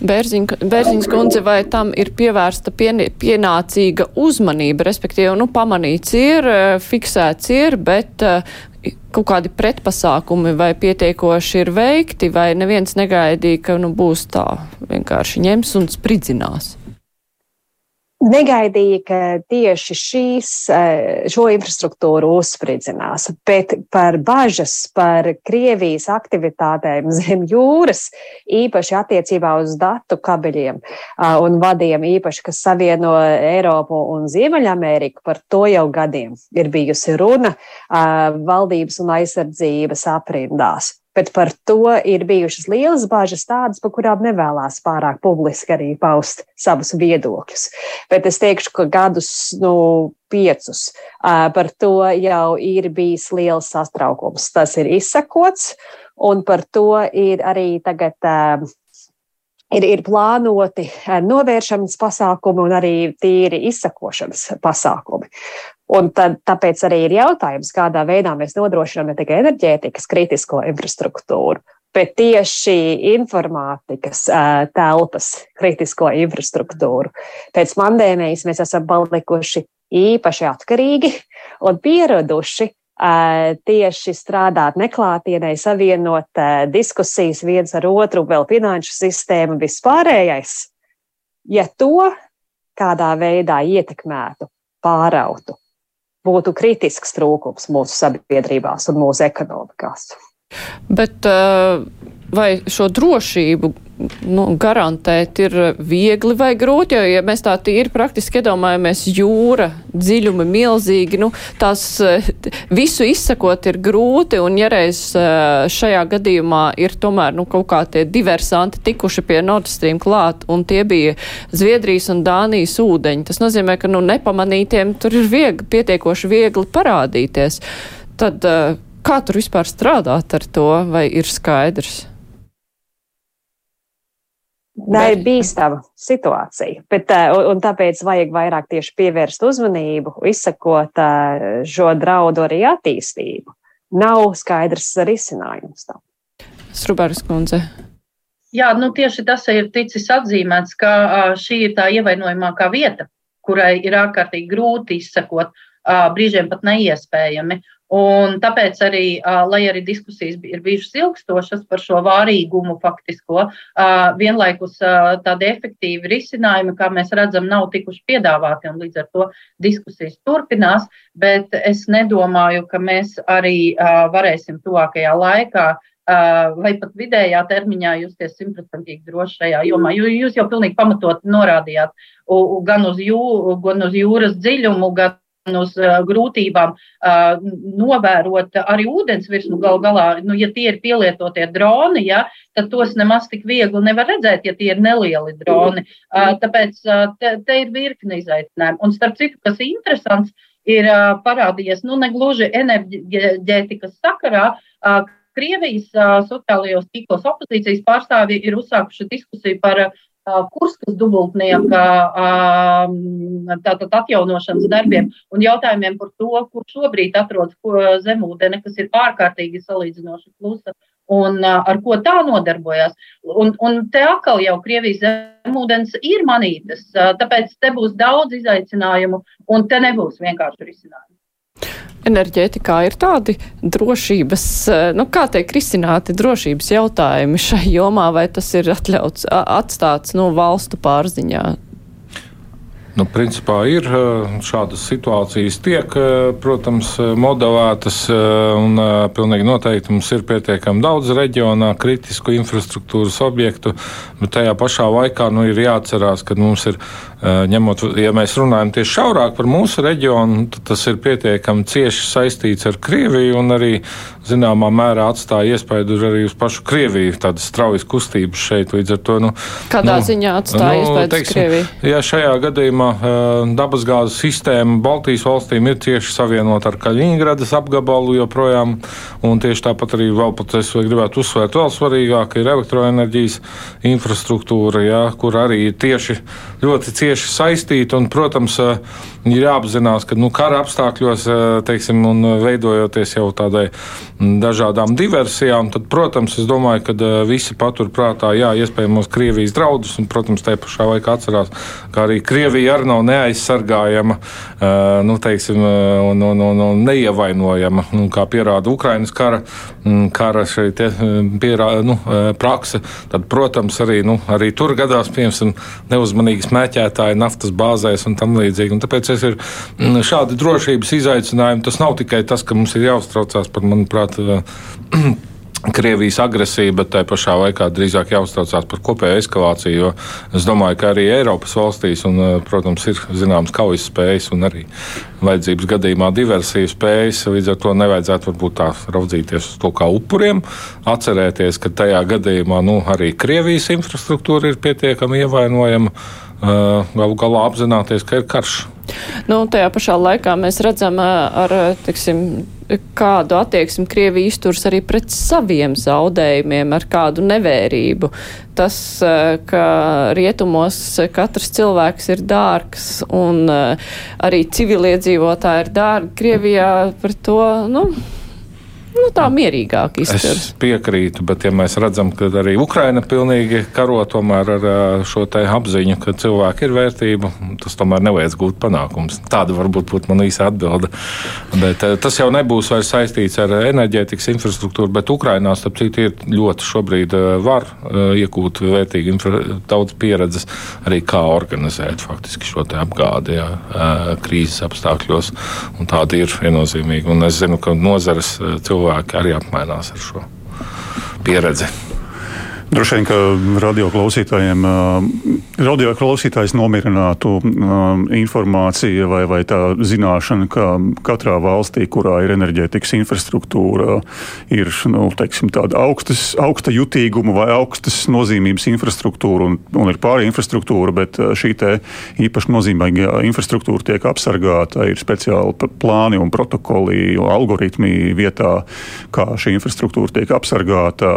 Bērziņas kundze, vai tam ir pievērsta pien, pienācīga uzmanība, respektīvi, nu, pamanīts ir, fiksēts ir, bet kaut kādi pretpasākumi vai pietiekoši ir veikti, vai neviens negaidīja, ka nu, būs tā vienkārši ņems un spridzinās? Negaidīja, ka tieši šīs, eh, šo infrastruktūru uzspridzinās, bet par bažas par Krievijas aktivitātēm zem jūras, īpaši attiecībā uz datu kabeļiem un vadiem, īpaši, kas savieno Eiropu un Ziemeļameriku, par to jau gadiem ir bijusi runa valdības un aizsardzības aprindās bet par to ir bijušas lielas bažas, tādas, par kurām nevēlas pārāk publiski arī paust savus viedokļus. Bet es teikšu, ka gadus, nu, piecus par to jau ir bijis liels satraukums. Tas ir izsakots, un par to ir arī tagad ir, ir plānoti novēršanas pasākumi un arī tīri izsakošanas pasākumi. Un tad, tāpēc arī ir jautājums, kādā veidā mēs nodrošinām ne tikai enerģētikas kritisko infrastruktūru, bet tieši informātikas telpas kritisko infrastruktūru. Pēc pandēmijas mēs esam palikuši īpaši atkarīgi un pieraduši tieši strādāt neklātienē, savienot diskusijas viens ar otru, vēl finanšu sistēmu, vispārējais. Ja to kādā veidā ietekmētu, pārautu, būtu kritisks trūkums mūsu sabiedrībās un mūsu ekonomikās. Bet uh, vai šo drošību nu, garantēt ir viegli vai grūti, jo, ja mēs tā tīri praktiski iedomājamies, jūra, dziļumi milzīgi, nu, tās eh, visu izsakot ir grūti, un ja reiz eh, šajā gadījumā ir tomēr, nu, kaut kā tie diversanti tikuši pie Nord Stream klāt, un tie bija Zviedrijas un Dānijas ūdeņi, tas nozīmē, ka, nu, nepamanītiem tur ir viegli, pietiekoši viegli parādīties. Tad, uh, Kā tur vispār strādāt ar to, vai ir skaidrs? Tā ir bīstama situācija, bet, un tāpēc vajag vairāk tieši pievērst uzmanību, izsakot šo draudu arī attīstību. Nav skaidrs risinājums tam. Strubāras kundze. Jā, nu tieši tas ir ticis atzīmēts, ka šī ir tā ievainojamākā vieta, kurai ir ārkārtīgi grūti izsakot. brīžiem pat neiespējami. Un tāpēc arī, lai arī diskusijas ir bijušas ilgstošas par šo vārīgumu faktisko, vienlaikus tādi efektīvi risinājumi, kā mēs redzam, nav tikuši piedāvāti, un līdz ar to diskusijas turpinās, bet es nedomāju, ka mēs arī varēsim tuvākajā laikā vai pat vidējā termiņā justies simtprocentīgi droši šajā jomā. Jūs jau pilnīgi pamatot norādījāt gan uz, jū, gan uz jūras dziļumu, gan uz uh, grūtībām uh, novērot arī ūdens virsmu gal galā. Nu, ja tie ir pielietotie droni, ja, tad tos nemaz tik viegli nevar redzēt, ja tie ir nelieli droni. Uh, tāpēc te, te ir virkni izaicinājumu. Un starp citu, kas ir interesants, ir parādījies nu, negluži enerģētikas sakarā. Krievijas sociālajos tīklos opozīcijas pārstāvji ir uzsākuši diskusiju par uh, Kurskas dubultnieka tātad atjaunošanas darbiem un jautājumiem par to, kur šobrīd atrodas zemūdene, kas ir ārkārtīgi salīdzinoši klusa un ar ko tā nodarbojas. Un, un te atkal jau Krievijas zemūdens ir manītas, tāpēc te būs daudz izaicinājumu un te nebūs vienkārši risinājumu enerģētikā ir tādi drošības, eh, nu, kā teikt, risināti drošības jautājumi šai jomā, vai tas ir atļauts, atstāts, nu, valstu pārziņā? Nu, principā ir šādas situācijas, tiek, protams, modevētas, un pilnīgi noteikti mums ir pietiekami daudz reģionā kritisku infrastruktūras objektu, bet tajā pašā laikā nu, ir jāatcerās, ka mums ir Eh, ņemot, ja mēs runājam tieši šaurāk par mūsu reģionu, tad tas ir pietiekami cieši saistīts ar Krieviju un arī zināmā mērā atstāja iespēju arī uz pašu Krieviju, tādas straujas kustības šeit. Līdz ar to, nu, Kādā nu, ziņā atstāja nu, iespēju uz Krieviju? Jā, šajā gadījumā uh, dabasgāzes sistēma Baltijas valstīm ir cieši savienota ar Kaļiņgradas apgabalu joprojām, un tieši tāpat arī vēl pat es gribētu uzsvērt vēl svarīgāk ir elektroenerģijas infrastruktūra, jā, kur arī tieši ļoti cieši cieši saistīti. Un, protams, ir jāapzinās, ka nu, kara apstākļos, eh, teiksim, un veidojoties jau tādai mm, dažādām diversijām, tad, protams, es domāju, ka eh, visi patur prātā, jā, iespējamos Krievijas draudus, un, protams, te pašā laikā atcerās, ka arī Krievija arī nav neaizsargājama, nu, teiksim, un, un, un, un neievainojama, nu, kā pierāda Ukrainas kara, mm, kara šeit pierā, nu, prakse. Tad, protams, arī, nu, arī tur gadās, piemēram, neuzmanīgi smēķēt ražotāji naftas bāzēs un tam līdzīgi. Un tāpēc ir mm, šādi drošības izaicinājumi. Tas nav tikai tas, ka mums ir jāuztraucās par, manuprāt, Krievijas agresija, bet tai pašā laikā drīzāk jāuztraucās par kopēju eskalāciju. Jo es domāju, ka arī Eiropas valstīs, un, eh, protams, ir zināmas kaujas spējas un arī vajadzības gadījumā diversijas spējas. Līdz ar to nevajadzētu varbūt tā raudzīties uz to kā upuriem. Atcerēties, ka tajā gadījumā nu, arī Krievijas infrastruktūra ir pietiekami ievainojama galu galā apzināties, ka ir karš. Nu, tajā pašā laikā mēs redzam, ar, tiksim, kādu attieksmi Krievija izturs arī pret saviem zaudējumiem, ar kādu nevērību. Tas, ka rietumos katrs cilvēks ir dārgs un arī civiliedzīvotāji ir dārgi, Krievijā par to, nu, nu, tā mierīgāk izturas. Es piekrītu, bet ja mēs redzam, ka arī Ukraina pilnīgi karo tomēr ar šo te apziņu, ka cilvēki ir vērtība, tas tomēr nevajadz gūt panākums. Tāda varbūt būtu man īsa atbilde. Bet tas jau nebūs vairs saistīts ar enerģētikas infrastruktūru, bet Ukrainā, starp citu, ir ļoti šobrīd var iegūt vērtīgi daudz pieredzes arī kā organizēt faktiski šo te apgādi jā, krīzes apstākļos. Un tāda ir viennozīmīga. Un es zinu, ka nozares cilvēki cilvēki arī apmainās ar šo pieredzi. Droši vien, ka radioklausītājiem, radioklausītājs nomierinātu informācija vai, vai tā zināšana, ka katrā valstī, kurā ir enerģētikas infrastruktūra, ir nu, teiksim, tāda augstas, augsta jutīguma vai augstas nozīmības infrastruktūra un, un ir pārējā infrastruktūra, bet šī īpaši nozīmīga infrastruktūra tiek apsargāta, ir speciāli plāni un protokoli, algoritmi vietā, kā šī infrastruktūra tiek apsargāta,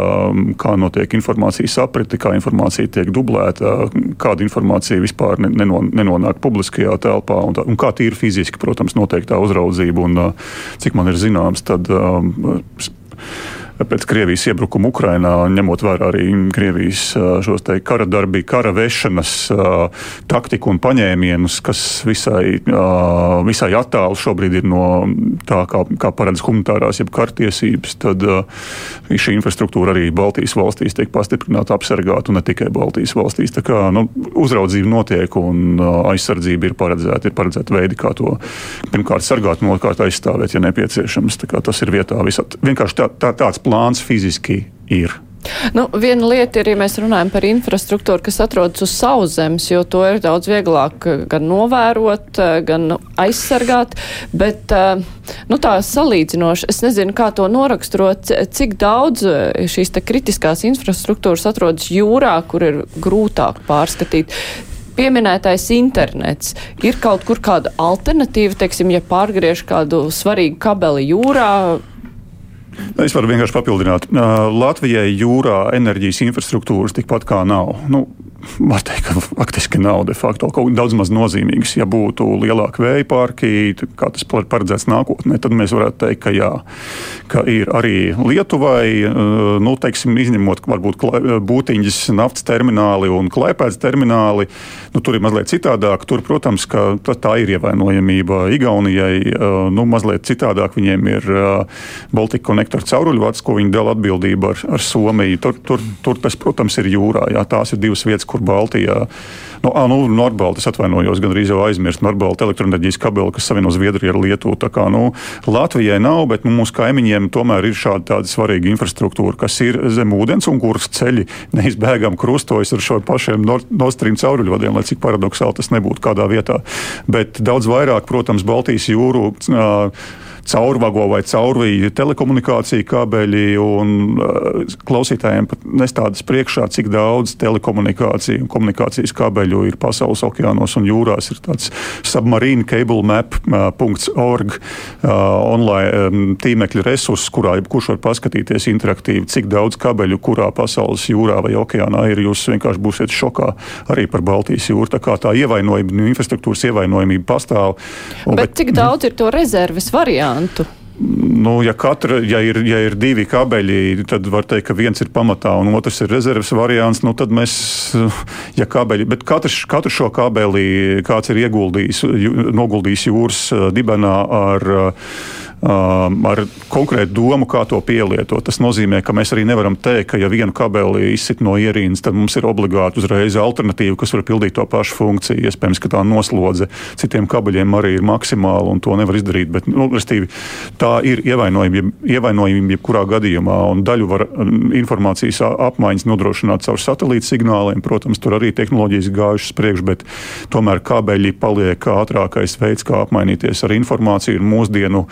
kā notiek informācija informācijas apriti, kā informācija tiek dublēta, kāda informācija vispār nenonāk publiskajā telpā un, tā, un kā tīri fiziski, protams, notiek tā uzraudzība. Un, cik man ir zināms, tad pēc Krievijas iebrukuma Ukrainā, ņemot vērā arī Krievijas šos te kara darbi, kara vešanas taktiku un paņēmienus, kas visai, visai attālu šobrīd ir no tā, kā, kā paredz humanitārās jeb kartiesības, tad šī infrastruktūra arī Baltijas valstīs tiek pastiprināta, apsargāta un ne tikai Baltijas valstīs. Tā kā nu, uzraudzība notiek un aizsardzība ir paredzēta, ir paredzēta veidi, kā to pirmkārt sargāt, un otrkārt aizstāvēt, ja nepieciešams. Tas ir vietā visat. Vienkārši tā, tā, tāds plāns fiziski ir. Nu, viena lieta ir, ja mēs runājam par infrastruktūru, kas atrodas uz sauszemes, jo to ir daudz vieglāk eh, gan novērot, eh, gan aizsargāt, bet eh, nu, tā salīdzinoši, es nezinu, kā to noraksturot, cik daudz šīs kritiskās infrastruktūras atrodas jūrā, kur ir grūtāk pārskatīt pieminētais internets. Ir kaut kur kāda alternatīva, teiksim, ja pārgriež kādu svarīgu kabeli jūrā, Es varu vienkārši papildināt. Latvijai jūrā enerģijas infrastruktūras tikpat kā nav. Nu, var teikt, ka faktiski nav de facto kaut kas daudz maz nozīmīgs. Ja būtu lielāki vēja parki, kā tas paredzēts nākotnē, tad mēs varētu teikt, ka jā, ka ir arī Lietuvai, nu, teiksim, izņemot varbūt būtiņas naftas termināli un klaipēdas termināli, nu, tur ir mazliet citādāk. Tur, protams, ka tā ir ievainojamība Igaunijai, nu, mazliet citādāk viņiem ir Baltika konektora cauruļvads, ko viņi dala atbildību ar, ar Somiju. Tur, tur, tur tas, protams, ir jūrā. Jā, tās ir divas vietas, kur Baltijā. Nu, à, nu, Nordbalta, es atvainojos, gan arī jau aizmirst Nordbalta elektroenerģijas kabeli, kas savieno Zviedriju ar Lietuvu. Tā kā nu, Latvijai nav, bet nu, mūsu kaimiņiem tomēr ir šāda tāda svarīga infrastruktūra, kas ir zem ūdens un kuras ceļi neizbēgami krustojas ar šo pašiem Nord Stream cauruļvadiem, lai cik paradoxāli tas nebūtu kādā vietā. Bet daudz vairāk, protams, Baltijas jūru. Uh, caurvago vai caurvīju telekomunikāciju kabeļi. Un, uh, klausītājiem pat nestādas priekšā, cik daudz telekomunikāciju un komunikācijas kabeļu ir pasaules okeānos un jūrās. Ir tāds submarine cable map.org uh, online um, tīmekļa resurss, kurā jebkurš var paskatīties interaktīvi, cik daudz kabeļu kurā pasaules jūrā vai okeānā ir. Jūs vienkārši būsiet šokā arī par Baltijas jūru. Tā kā tā ievainojamība, infrastruktūras ievainojamība pastāv. Un, bet, bet cik daudz ir to rezerves variantu? Variantu? Nu, ja, katra, ja, ir, ja ir divi kabeļi, tad var teikt, ka viens ir pamatā un otrs ir rezerves variants. Nu, tad mēs, ja kabeļi, bet katrs, katru šo kabeli kāds ir ieguldījis, noguldījis jūras dibenā ar ar konkrētu domu, kā to pielietot. Tas nozīmē, ka mēs arī nevaram teikt, ka ja vienu kabeli izsit no ierīnas, tad mums ir obligāti uzreiz alternatīva, kas var pildīt to pašu funkciju. Iespējams, ka tā noslodze citiem kabeļiem arī ir maksimāla un to nevar izdarīt. Bet, nu, restīvi, tā ir ievainojama, ievainojama jebkurā gadījumā, un daļu var um, informācijas apmaiņas nodrošināt caur satelīta signāliem. Protams, tur arī tehnoloģijas gājušas priekš, bet tomēr kabeļi paliek ātrākais veids, kā apmainīties ar informāciju. Mūsdienu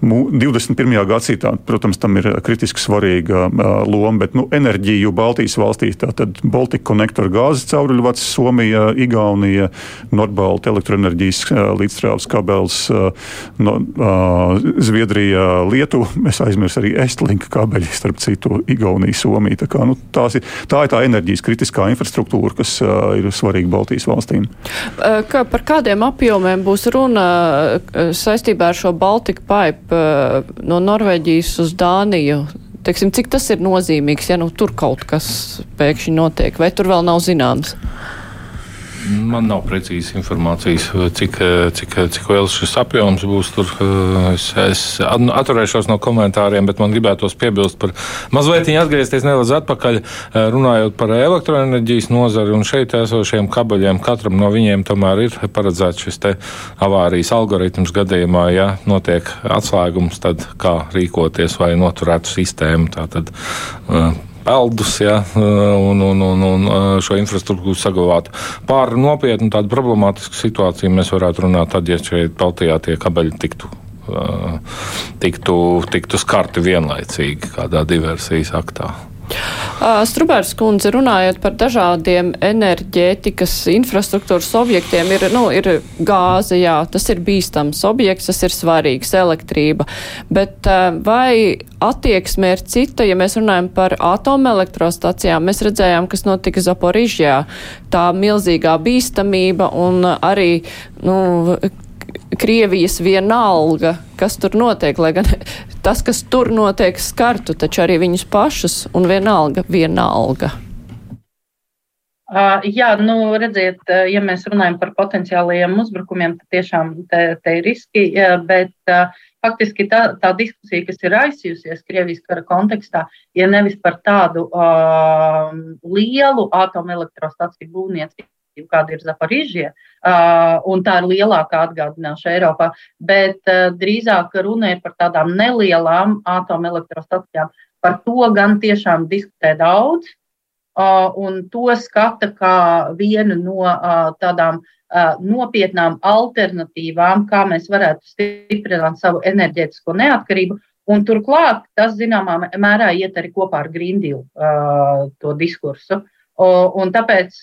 21. gadsimtā, protams, tam ir kritiski svarīga loma, bet nu, enerģiju Baltijas valstīs, tātad Baltika konektora gāzes cauruļvads, Somija, Igaunija, Nordbalta elektroenerģijas līdzstrāvas kabels, no, Zviedrija, Lietuva, es aizmirsu arī Estlinka kabeļi, starp citu, Igaunija, Somija. Tā, kā, nu, ir, tā ir tā enerģijas kritiskā infrastruktūra, kas ir svarīga Baltijas valstīm. Kā, par kādiem apjomiem būs runa saistībā ar šo Baltika pipe? Uh, no Norvēģijas uz Dāniju. Teiksim, cik tas ir nozīmīgs, ja nu tur kaut kas pēkšņi notiek, vai tur vēl nav zināms? Man nav precīzas informācijas, cik, cik, cik liels šis apjoms būs. Tur. Es, es atturēšos no komentāriem, bet man gribētos piebilst par mazliet atgriezties nedaudz atpakaļ, runājot par elektroenerģijas nozari un šeit esošiem kabeļiem. Katram no viņiem tomēr ir paredzēts šis avārijas algoritms gadījumā, ja notiek atslēgums, tad kā rīkoties vai noturētu sistēmu. Tātad, peldus ja, un, un, un, un šo infrastruktūru saglabāt. Par nopietnu tādu problemātisku situāciju mēs varētu runāt tad, ja šeit Baltijā tie kabeļi tiktu. Tiktu, tiktu skarti vienlaicīgi kādā diversijas aktā. Strubērs kundze, runājot par dažādiem enerģētikas infrastruktūras objektiem, ir, nu, ir gāze, jā, tas ir bīstams objekts, tas ir svarīgs, elektrība, bet vai attieksme ir cita, ja mēs runājam par atomelektrostacijām, mēs redzējām, kas notika Zaporižjā, tā milzīgā bīstamība un arī, nu, Krievijas vienalga, kas tur notiek, lai gan tas, kas tur notiek, skartu taču arī viņus pašus un vienalga, vienalga. Uh, jā, nu, redziet, ja mēs runājam par potenciālajiem uzbrukumiem, tad tiešām te, te ir riski, bet uh, faktiski tā, tā diskusija, kas ir aizsījusies Krievijas kara kontekstā, ir nevis par tādu uh, lielu atomelektrostaciju būvniecību, kāda ir Zaporīžie, uh, un tā ir lielākā atgādināšana Eiropā, bet drīzāk runa ir par tādām nelielām atomelektrostacijām. Par to gan tiešām diskutē daudz, un to skata kā vienu no tādām nopietnām alternatīvām, kā mēs varētu stiprināt savu enerģētisko neatkarību. Un turklāt tas, zināmā mērā, iet arī kopā ar Green Deal uh, to diskursu. Uh, Un tāpēc,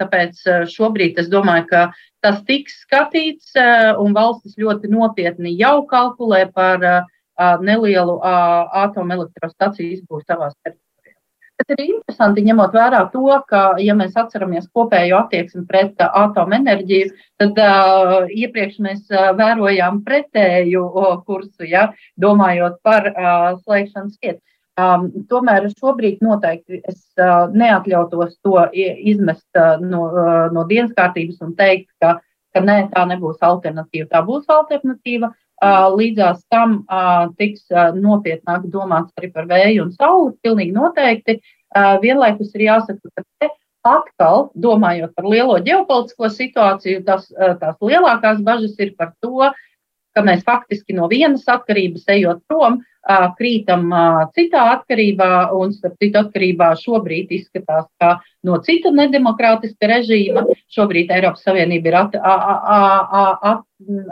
tāpēc šobrīd es domāju, ka tas tiks skatīts, un valstis ļoti nopietni jau kalkulē par nelielu atomelektrostaciju izbūvi savās teritorijās. Tas ir interesanti, ņemot vērā to, ka, ja mēs atceramies kopējo attieksmi pret atomenerģiju, tad uh, iepriekš mēs vērojām pretēju kursu, ja, domājot par uh, slēgšanas vietu. Um, tomēr šobrīd noteikti es uh, neatļautos to izmest uh, no, uh, no dienas kārtības un teikt, ka, ka nē, tā nebūs alternatīva. Tā būs alternatīva. Uh, līdzās tam uh, tiks uh, nopietnāk domāts arī par vēju un sauli. Pilnīgi noteikti. Uh, vienlaikus ir jāsaka, ka te atkal, domājot par lielo ģeopolitisko situāciju, tas, uh, tās lielākās bažas ir par to, ka mēs faktiski no vienas atkarības ejot prom, krītam citā atkarībā, un starp citu atkarībā šobrīd izskatās, ka no cita nedemokrātiska režīma šobrīd Eiropas Savienība ir at, a, a, a,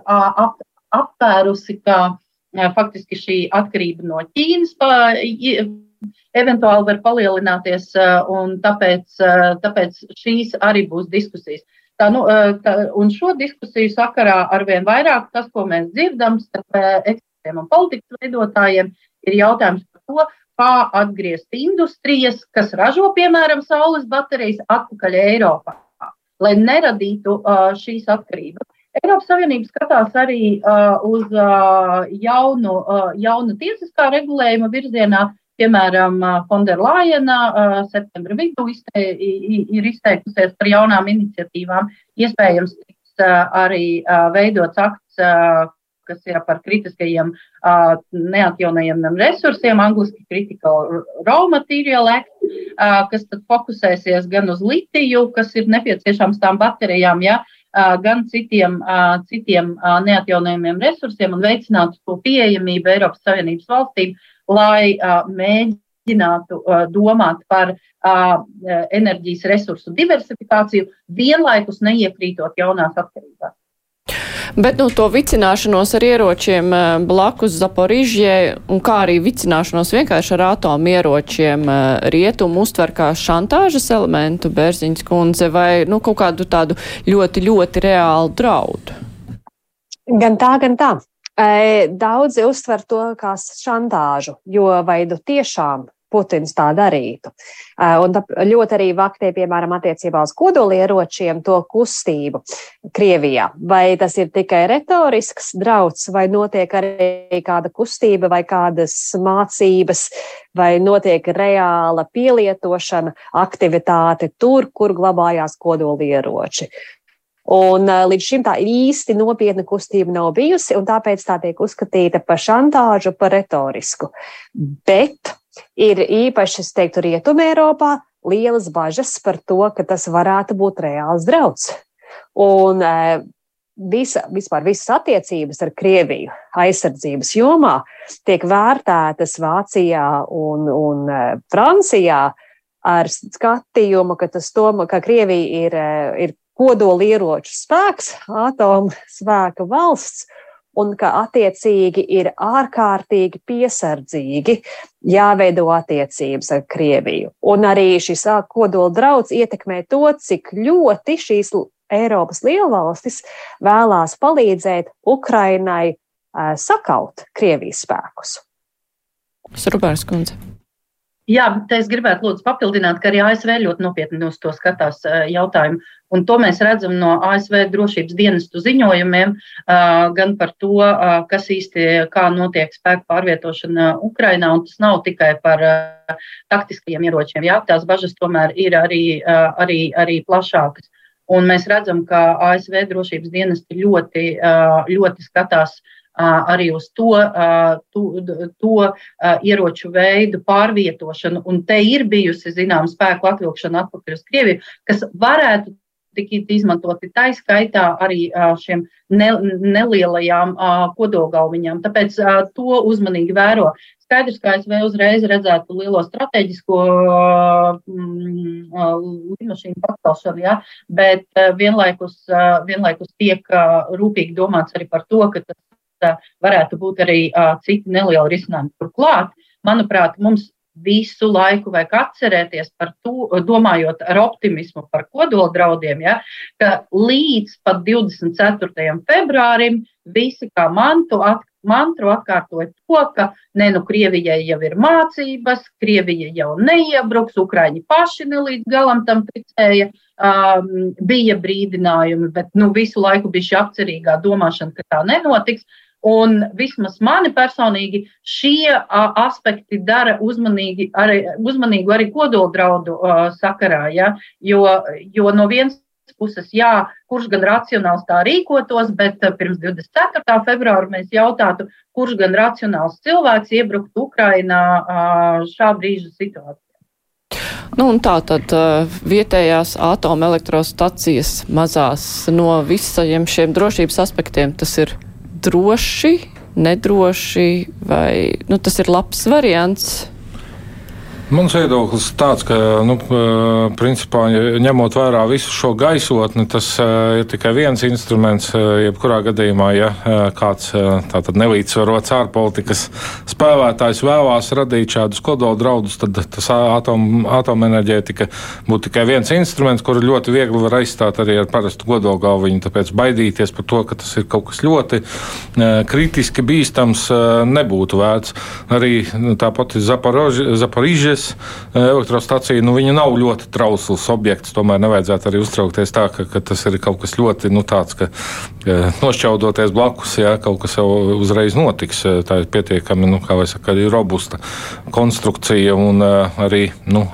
a, ap, aptvērusi, ka faktiski šī atkarība no Ķīnas pa, eventuāli var palielināties, un tāpēc, tāpēc šīs arī būs diskusijas. Tā, nu, tā, un šo diskusiju sakarā arvien vairāk tas, ko mēs dzirdam starp ekspertiem un politikas veidotājiem, ir jautājums par to, kā atgriezt industrijas, kas ražo, piemēram, saules baterijas, atpakaļ Eiropā, lai neradītu uh, šīs atkarības. Eiropas Savienība skatās arī uh, uz uh, jaunu, uh, jaunu tiesiskā regulējuma virzienā. Piemēram, Fonderlajena septembra vidū izte, ir izteikusies par jaunām iniciatīvām. Iespējams, tiks arī veidots akts, kas ir par kritiskajiem neatjaunajiem resursiem, angliski Critical Raw Material Act, kas tad fokusēsies gan uz litiju, kas ir nepieciešams tām baterijām, ja, gan citiem, citiem neatjaunojumiem resursiem un veicinātu to pieejamību Eiropas Savienības valstīm, lai uh, mēģinātu uh, domāt par uh, enerģijas resursu diversifikāciju, vienlaikus neiekrītot jaunās atkarībās. Bet nu, to vicināšanos ar ieročiem blakus Zaporižjai un kā arī vicināšanos vienkārši ar atomieročiem rietumu uztver kā šantāžas elementu Bērziņas kundze vai nu, kaut kādu tādu ļoti, ļoti reālu draudu? Gan tā, gan tā. Daudzi uztver to kā šantāžu, jo vai nu tiešām Putins tā darītu. Un ļoti arī vaktē, piemēram, attiecībā uz kodolieročiem, to kustību Krievijā. Vai tas ir tikai retorisks drauds, vai notiek arī kāda kustība, vai kādas mācības, vai notiek reāla pielietošana, aktivitāte tur, kur glabājās kodolieroči. Un līdz šim tā īsti nopietna kustība nav bijusi, un tāpēc tā tiek uzskatīta par šantāžu, par retorisku. Bet ir īpaši, es teiktu, Rietumē Eiropā lielas bažas par to, ka tas varētu būt reāls drauds. Un e, visa, vispār visas attiecības ar Krieviju aizsardzības jomā tiek vērtētas Vācijā un, un e, Francijā ar skatījumu, ka, tomēr, ka Krievija ir, ir kodolieroču spēks, atomu spēka valsts, un ka attiecīgi ir ārkārtīgi piesardzīgi jāveido attiecības ar Krieviju. Un arī šis kodola draudz ietekmē to, cik ļoti šīs Eiropas lielvalstis vēlās palīdzēt Ukrainai sakaut Krievijas spēkus. Strupārs kundze. Jā, te es gribētu lūdzu papildināt, ka arī ASV ļoti nopietni uz to skatās jautājumu. Un to mēs redzam no ASV drošības dienestu ziņojumiem, gan par to, kas īsti kā notiek spēku pārvietošana Ukrainā. Un tas nav tikai par taktiskajiem ieročiem. Jā, tās bažas tomēr ir arī, arī, arī plašākas. Un mēs redzam, ka ASV drošības dienesti ļoti, ļoti skatās arī uz to, to, to ieroču veidu pārvietošanu. Un te ir bijusi, zinām, spēku atvilkšana atpakaļ uz Krieviju, kas varētu tikt izmantoti tā skaitā arī šiem ne, nelielajām kodolgalviņām. Tāpēc to uzmanīgi vēro. Skaidrs, ka ASV uzreiz redzētu lielo strateģisko lidmašīnu pacelšanu, ja, bet vienlaikus, vienlaikus tiek rūpīgi domāts arī par to, ka tas varētu būt arī citi nelieli risinājumi. Turklāt, manuprāt, mums visu laiku vajag atcerēties par to, domājot ar optimismu par kodola draudiem, ja, ka līdz pat 24. februārim visi kā mantu, at, mantru atkārtoja to, ka ne nu Krievijai jau ir mācības, Krievija jau neiebruks, Ukraiņi paši ne līdz galam tam ticēja. Um, bija brīdinājumi, bet nu, visu laiku bija šī apcerīgā domāšana, ka tā nenotiks. Un vismaz mani personīgi šie aspekti dara uzmanīgi arī, uzmanīgu arī kodoldraudu sakarā. Ja? Jo, jo no vienas puses, jā, kurš gan racionāls tā rīkotos, bet pirms 24. februāra mēs jautātu, kurš gan racionāls cilvēks iebruktu Ukrainā šā brīža situācijā. Nu, tā tad vietējās atomelektrostacijas mazās no visiem šiem drošības aspektiem tas ir droši, nedroši, vai nu, tas ir labs variants? Mans viedoklis ir tāds, ka, nu, principā, ņemot vērā visu šo gaisotni, tas ir tikai viens instruments. Jebkurā gadījumā, ja kāds tātad nelīdzsvarots ārpolitikas spēlētājs vēlās radīt šādus kodola draudus, tad tas atom, atomenerģētika būtu tikai viens instruments, kuru ļoti viegli var aizstāt arī ar parastu kodola galviņu. Tāpēc baidīties par to, ka tas ir kaut kas ļoti kritiski bīstams, nebūtu vērts. Arī nu, tāpat Zaporožas Rīgas elektrostacija nu, nav ļoti trausls objekts. Tomēr nevajadzētu arī uztraukties tā, ka, ka tas ir kaut kas ļoti nu, tāds, ka nošķaudoties blakus, jā, kaut kas jau uzreiz notiks. Tā ir pietiekami nu, saka, robusta konstrukcija un arī. Nu,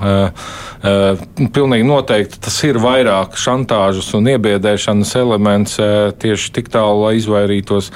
pilnīgi noteikti tas ir vairāk šantāžas un iebiedēšanas elements tieši tik tālu, lai izvairītos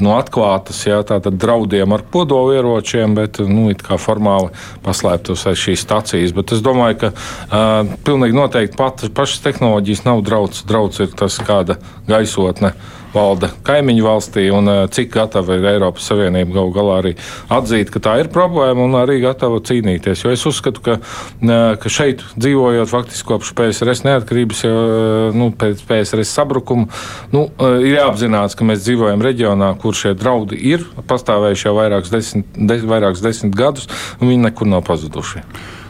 no atklātas jā, draudiem ar kodolieročiem, bet nu, formāli paslēptos aiz šīs stacijas. Bet es domāju, ka uh, pilnīgi noteikti pat, pašas tehnoloģijas nav drauds. Drauds ir tas, kāda gaisotne valda kaimiņu valstī un eh, cik gatava ir Eiropas Savienība galu galā arī atzīt, ka tā ir problēma un arī gatava cīnīties. Jo es uzskatu, ka, eh, ka šeit dzīvojot faktiski kopš PSRS neatkarības, jau, eh, nu, pēc PSRS sabrukuma, nu, ir jāapzinās, ka mēs dzīvojam reģionā, kur šie draudi ir pastāvējuši jau vairākus desmit, de, vairākus desmit gadus, un viņi nekur nav pazuduši.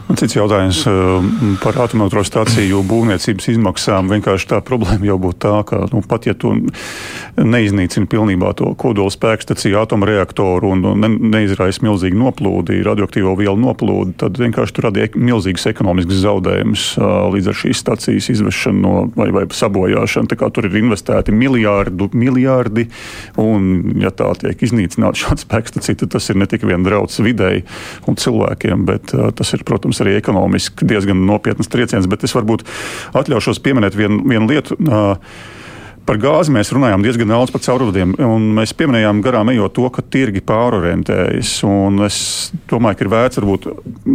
Cits jautājums eh, par atomelektrostaciju būvniecības izmaksām. Vienkārši tā problēma jau būtu tā, ka nu, pat ja tu neiznīcini pilnībā to kodola spēkstaciju, atomreaktoru un ne, neizraisa milzīgu noplūdi, radioaktīvo vielu noplūdi, tad vienkārši tur rada milzīgas ekonomiskas zaudējumus eh, līdz ar šīs stacijas izvešanu no, vai, vai sabojāšanu. Tur ir investēti miljārdu, miljārdi, un ja tā tiek iznīcināta šāda spēkstacija, tad tas ir ne tikai viens drauds videi un cilvēkiem, bet uh, tas ir, protams, protams, arī ekonomiski diezgan nopietnas trieciens, bet es varbūt atļaušos pieminēt vienu, vienu lietu. Uh, Par gāzi mēs runājām diezgan daudz par caurvadiem, un mēs pieminējām garām ejot to, ka tirgi pārorientējas. Es domāju, ka ir vērts varbūt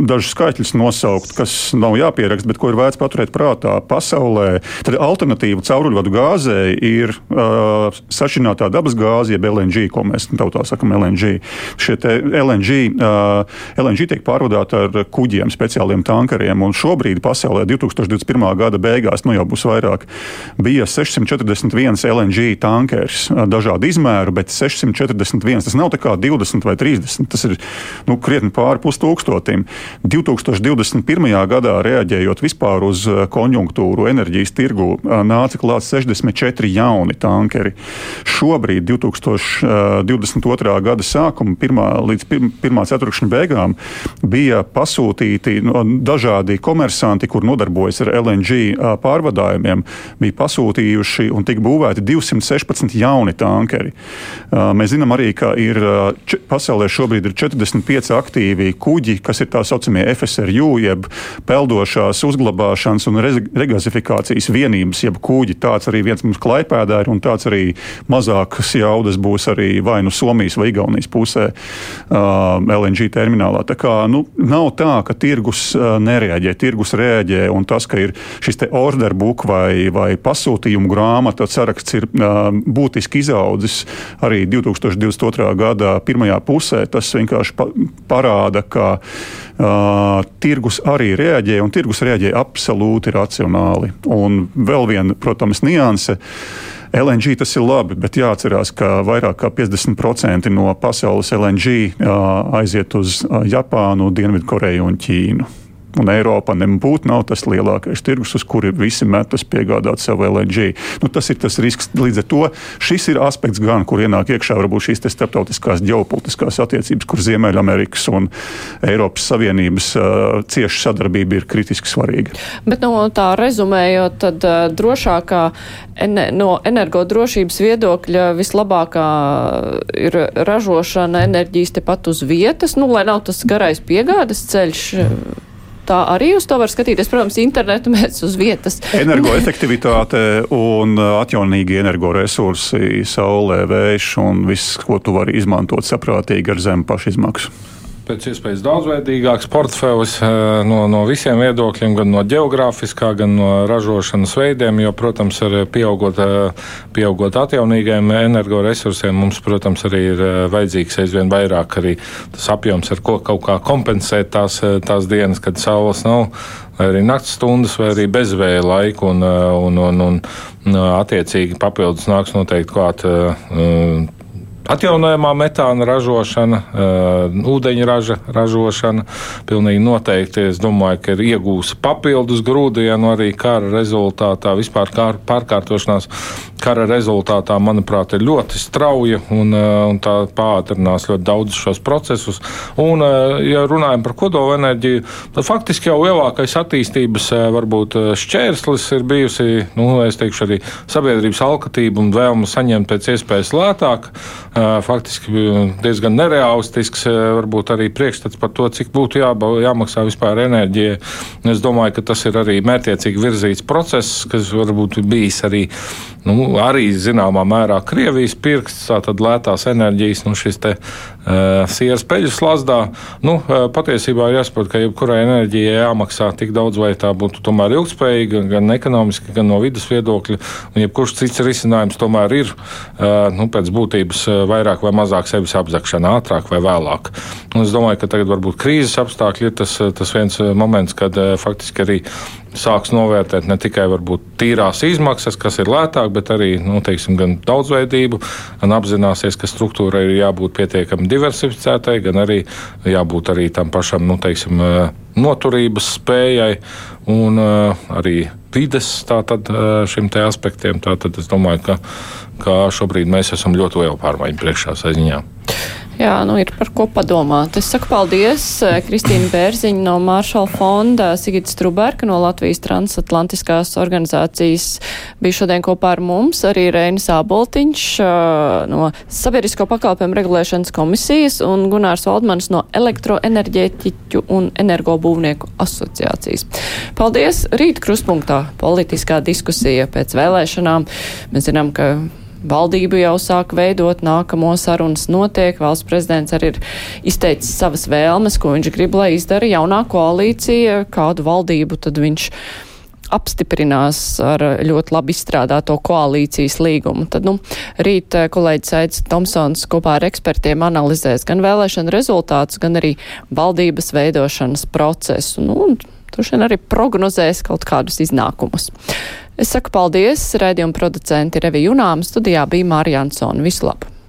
dažus skaitļus nosaukt, kas nav jāpieraksta, bet ko ir vērts paturēt prātā pasaulē. Tad alternatīva cauruļvadu gāzei ir uh, sašķinātā dabas gāze, jeb LNG, ko mēs tautā sakam LNG. Šie LNG, uh, LNG tiek pārvadāti ar kuģiem, speciāliem tankeriem, un šobrīd pasaulē 2021. gada beigās, nu jau būs vairāk, bija 641 viens LNG tankers, dažādu izmēru, bet 641. Tas nav tā kā 20 vai 30. Tas ir nu, krietni pāri pustūkstotim. 2021. gadā, reaģējot vispār uz konjunktūru enerģijas tirgu, nāca klāt 64 jauni tankeri. Šobrīd, 2022. gada sākuma, pirmā, līdz pirmā ceturkšņa beigām, bija pasūtīti no, dažādi komersanti, kur nodarbojas ar LNG pārvadājumiem, bija pasūtījuši un tika būvēti 216 jauni tankeri. Mēs zinām arī, ka ir, pasaulē šobrīd ir 45 aktīvi kuģi, kas ir tā saucamie FSRU, jeb peldošās uzglabāšanas un regazifikācijas vienības, jeb kuģi. Tāds arī viens mums klaipēdā ir un tāds arī mazākas jaudas būs arī vai nu Somijas vai Igaunijas pusē uh, LNG terminālā. Tā kā nu, nav tā, ka tirgus uh, nereaģē, tirgus reaģē un tas, ka ir šis order book vai, vai pasūtījumu grāmata saraksts ir uh, būtiski izaudzis arī 2022. gada pirmajā pusē. Tas vienkārši pa, parāda, ka uh, tirgus arī reaģē un tirgus reaģē absolūti racionāli. Un vēl viena, protams, nianse. LNG tas ir labi, bet jāatcerās, ka vairāk kā 50% no pasaules LNG aiziet uz Japānu, Dienvidkoreju un Ķīnu. Un Eiropa nebūtu nav tas lielākais tirgus, uz kuri visi metas piegādāt savu LNG. Nu, tas ir tas risks. Līdz ar to šis ir aspekts, gan, kur ienāk iekšā varbūt šīs starptautiskās ģeopolitiskās attiecības, kur Ziemeļamerikas un Eiropas Savienības uh, cieša sadarbība ir kritiski svarīga. Bet no tā rezumējot, tad uh, drošākā ene, no energodrošības viedokļa vislabākā ir ražošana enerģijas tepat uz vietas, nu, lai nav tas garais piegādes ceļš. Mm tā arī uz to var skatīties. Protams, internetu mēs uz vietas. Energoefektivitāte un atjaunīgi energoresursi, saulē, vējš un viss, ko tu vari izmantot saprātīgi ar zemu pašizmaksu pēc iespējas daudzveidīgāks portfelis eh, no, no visiem viedokļiem, gan no geogrāfiskā, gan no ražošanas veidiem. Jo, protams, ar pieaugot, eh, pieaugot atjaunīgiem energoresursiem, mums, protams, arī ir eh, vajadzīgs aizvien vairāk arī tas apjoms, ar ko kaut kā kompensēt tās, tās dienas, kad saules nav. Vai arī naktas stundas, vai arī bezvēja laiku, un, un, un, un attiecīgi papildus nāks noteikti klāt Atjaunojamā metāna ražošana, uh, ūdeņraža ražošana, pilnīgi noteikti. Es domāju, ka ir iegūsi papildus grūdienu arī kara rezultātā, vispār kā pārkārtošanās kara rezultātā, manuprāt, ir ļoti strauja un, uh, un tā pātrinās ļoti daudz šos procesus. Un, uh, ja runājam par kodolenerģiju, tad faktiski jau lielākais attīstības uh, varbūt šķērslis ir bijusi, nu, es teikšu, arī sabiedrības alkatība un vēlme saņemt pēc iespējas lētāk faktiski diezgan nereālistisks, varbūt arī priekšstats par to, cik būtu jāba, jāmaksā vispār enerģija. Es domāju, ka tas ir arī mērķiecīgi virzīts process, kas varbūt bijis arī, nu, arī zināmā mērā Krievijas pirksts, tātad lētās enerģijas, nu, šis te uh, sieras peļu slazdā. Nu, uh, patiesībā ir jāsaprot, ka jebkurai enerģijai jāmaksā tik daudz, vai tā būtu tomēr ilgspējīga, gan ekonomiski, gan no vidas viedokļa, un jebkurš cits risinājums tomēr ir, uh, nu, pēc būtības vairāk vai mazāk sevis apzakšana, ātrāk vai vēlāk. Un es domāju, ka tagad varbūt krīzes apstākļi ir tas, tas viens moments, kad faktiski arī sāks novērtēt ne tikai varbūt, tīrās izmaksas, kas ir lētāk, bet arī nu, teiksim, daudzveidību, gan apzināsies, ka struktūrai ir jābūt pietiekami diversificētai, gan arī jābūt arī tam pašam nu, teiksim, noturības spējai un uh, arī vides tātad, uh, šim te aspektiem. Tātad es domāju, ka, ka šobrīd mēs esam ļoti lielu pārmaiņu priekšā saziņā. Jā, nu ir par ko padomāt. Es saku paldies eh, Kristīna Bērziņa no Māršala fonda, Sigita Struberka no Latvijas transatlantiskās organizācijas bija šodien kopā ar mums, arī Reinis Āboltiņš eh, no Sabiedrisko pakalpojumu regulēšanas komisijas un Gunārs Valdmans no elektroenerģētiķu un energobūvnieku asociācijas. Paldies! Rīt kruspunktā politiskā diskusija pēc vēlēšanām. Mēs zinām, ka Valdību jau sāk veidot, nākamo sarunas notiek, valsts prezidents arī ir izteicis savas vēlmes, ko viņš grib, lai izdara jaunā koalīcija, kādu valdību tad viņš apstiprinās ar ļoti labi izstrādāto koalīcijas līgumu. Tad, nu, rīt eh, kolēģis Aits Tomsons kopā ar ekspertiem analizēs gan vēlēšana rezultātus, gan arī valdības veidošanas procesu. Nu, Droši vien arī prognozēs kaut kādus iznākumus. Es saku paldies raidījuma producenti Revi Junām, studijā bija Mārija Ansona. Visu labu!